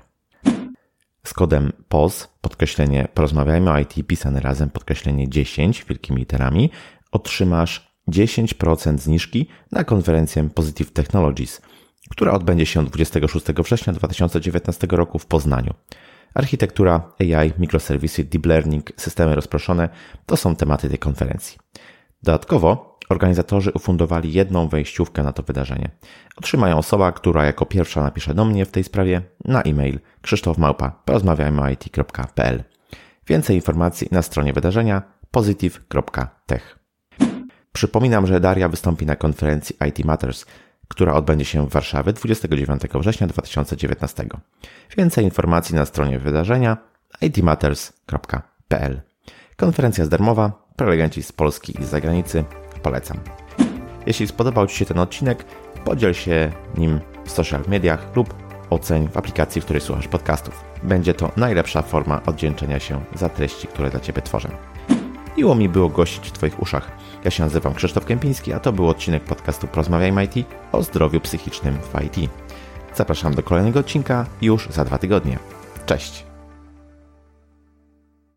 Z kodem POZ, podkreślenie porozmawiajmy o IT pisane razem, podkreślenie 10 wielkimi literami, otrzymasz 10% zniżki na konferencję Positive Technologies, która odbędzie się 26 września 2019 roku w Poznaniu. Architektura, AI, mikroserwisy, deep learning, systemy rozproszone to są tematy tej konferencji. Dodatkowo Organizatorzy ufundowali jedną wejściówkę na to wydarzenie. Otrzymają osoba, która jako pierwsza napisze do mnie w tej sprawie na e-mail krzysztofmałpa Więcej informacji na stronie wydarzenia positive.tech. Przypominam, że Daria wystąpi na konferencji IT Matters, która odbędzie się w Warszawie 29 września 2019. Więcej informacji na stronie wydarzenia itmatters.pl. Konferencja jest darmowa, prelegenci z Polski i z zagranicy Polecam. Jeśli spodobał Ci się ten odcinek, podziel się nim w social mediach lub oceń w aplikacji, w której słuchasz podcastów. Będzie to najlepsza forma oddzięczenia się za treści, które dla Ciebie tworzę. Miło mi było gościć w Twoich uszach. Ja się nazywam Krzysztof Kępiński, a to był odcinek podcastu Porozmawiajmy IT o zdrowiu psychicznym w IT. Zapraszam do kolejnego odcinka już za dwa tygodnie. Cześć!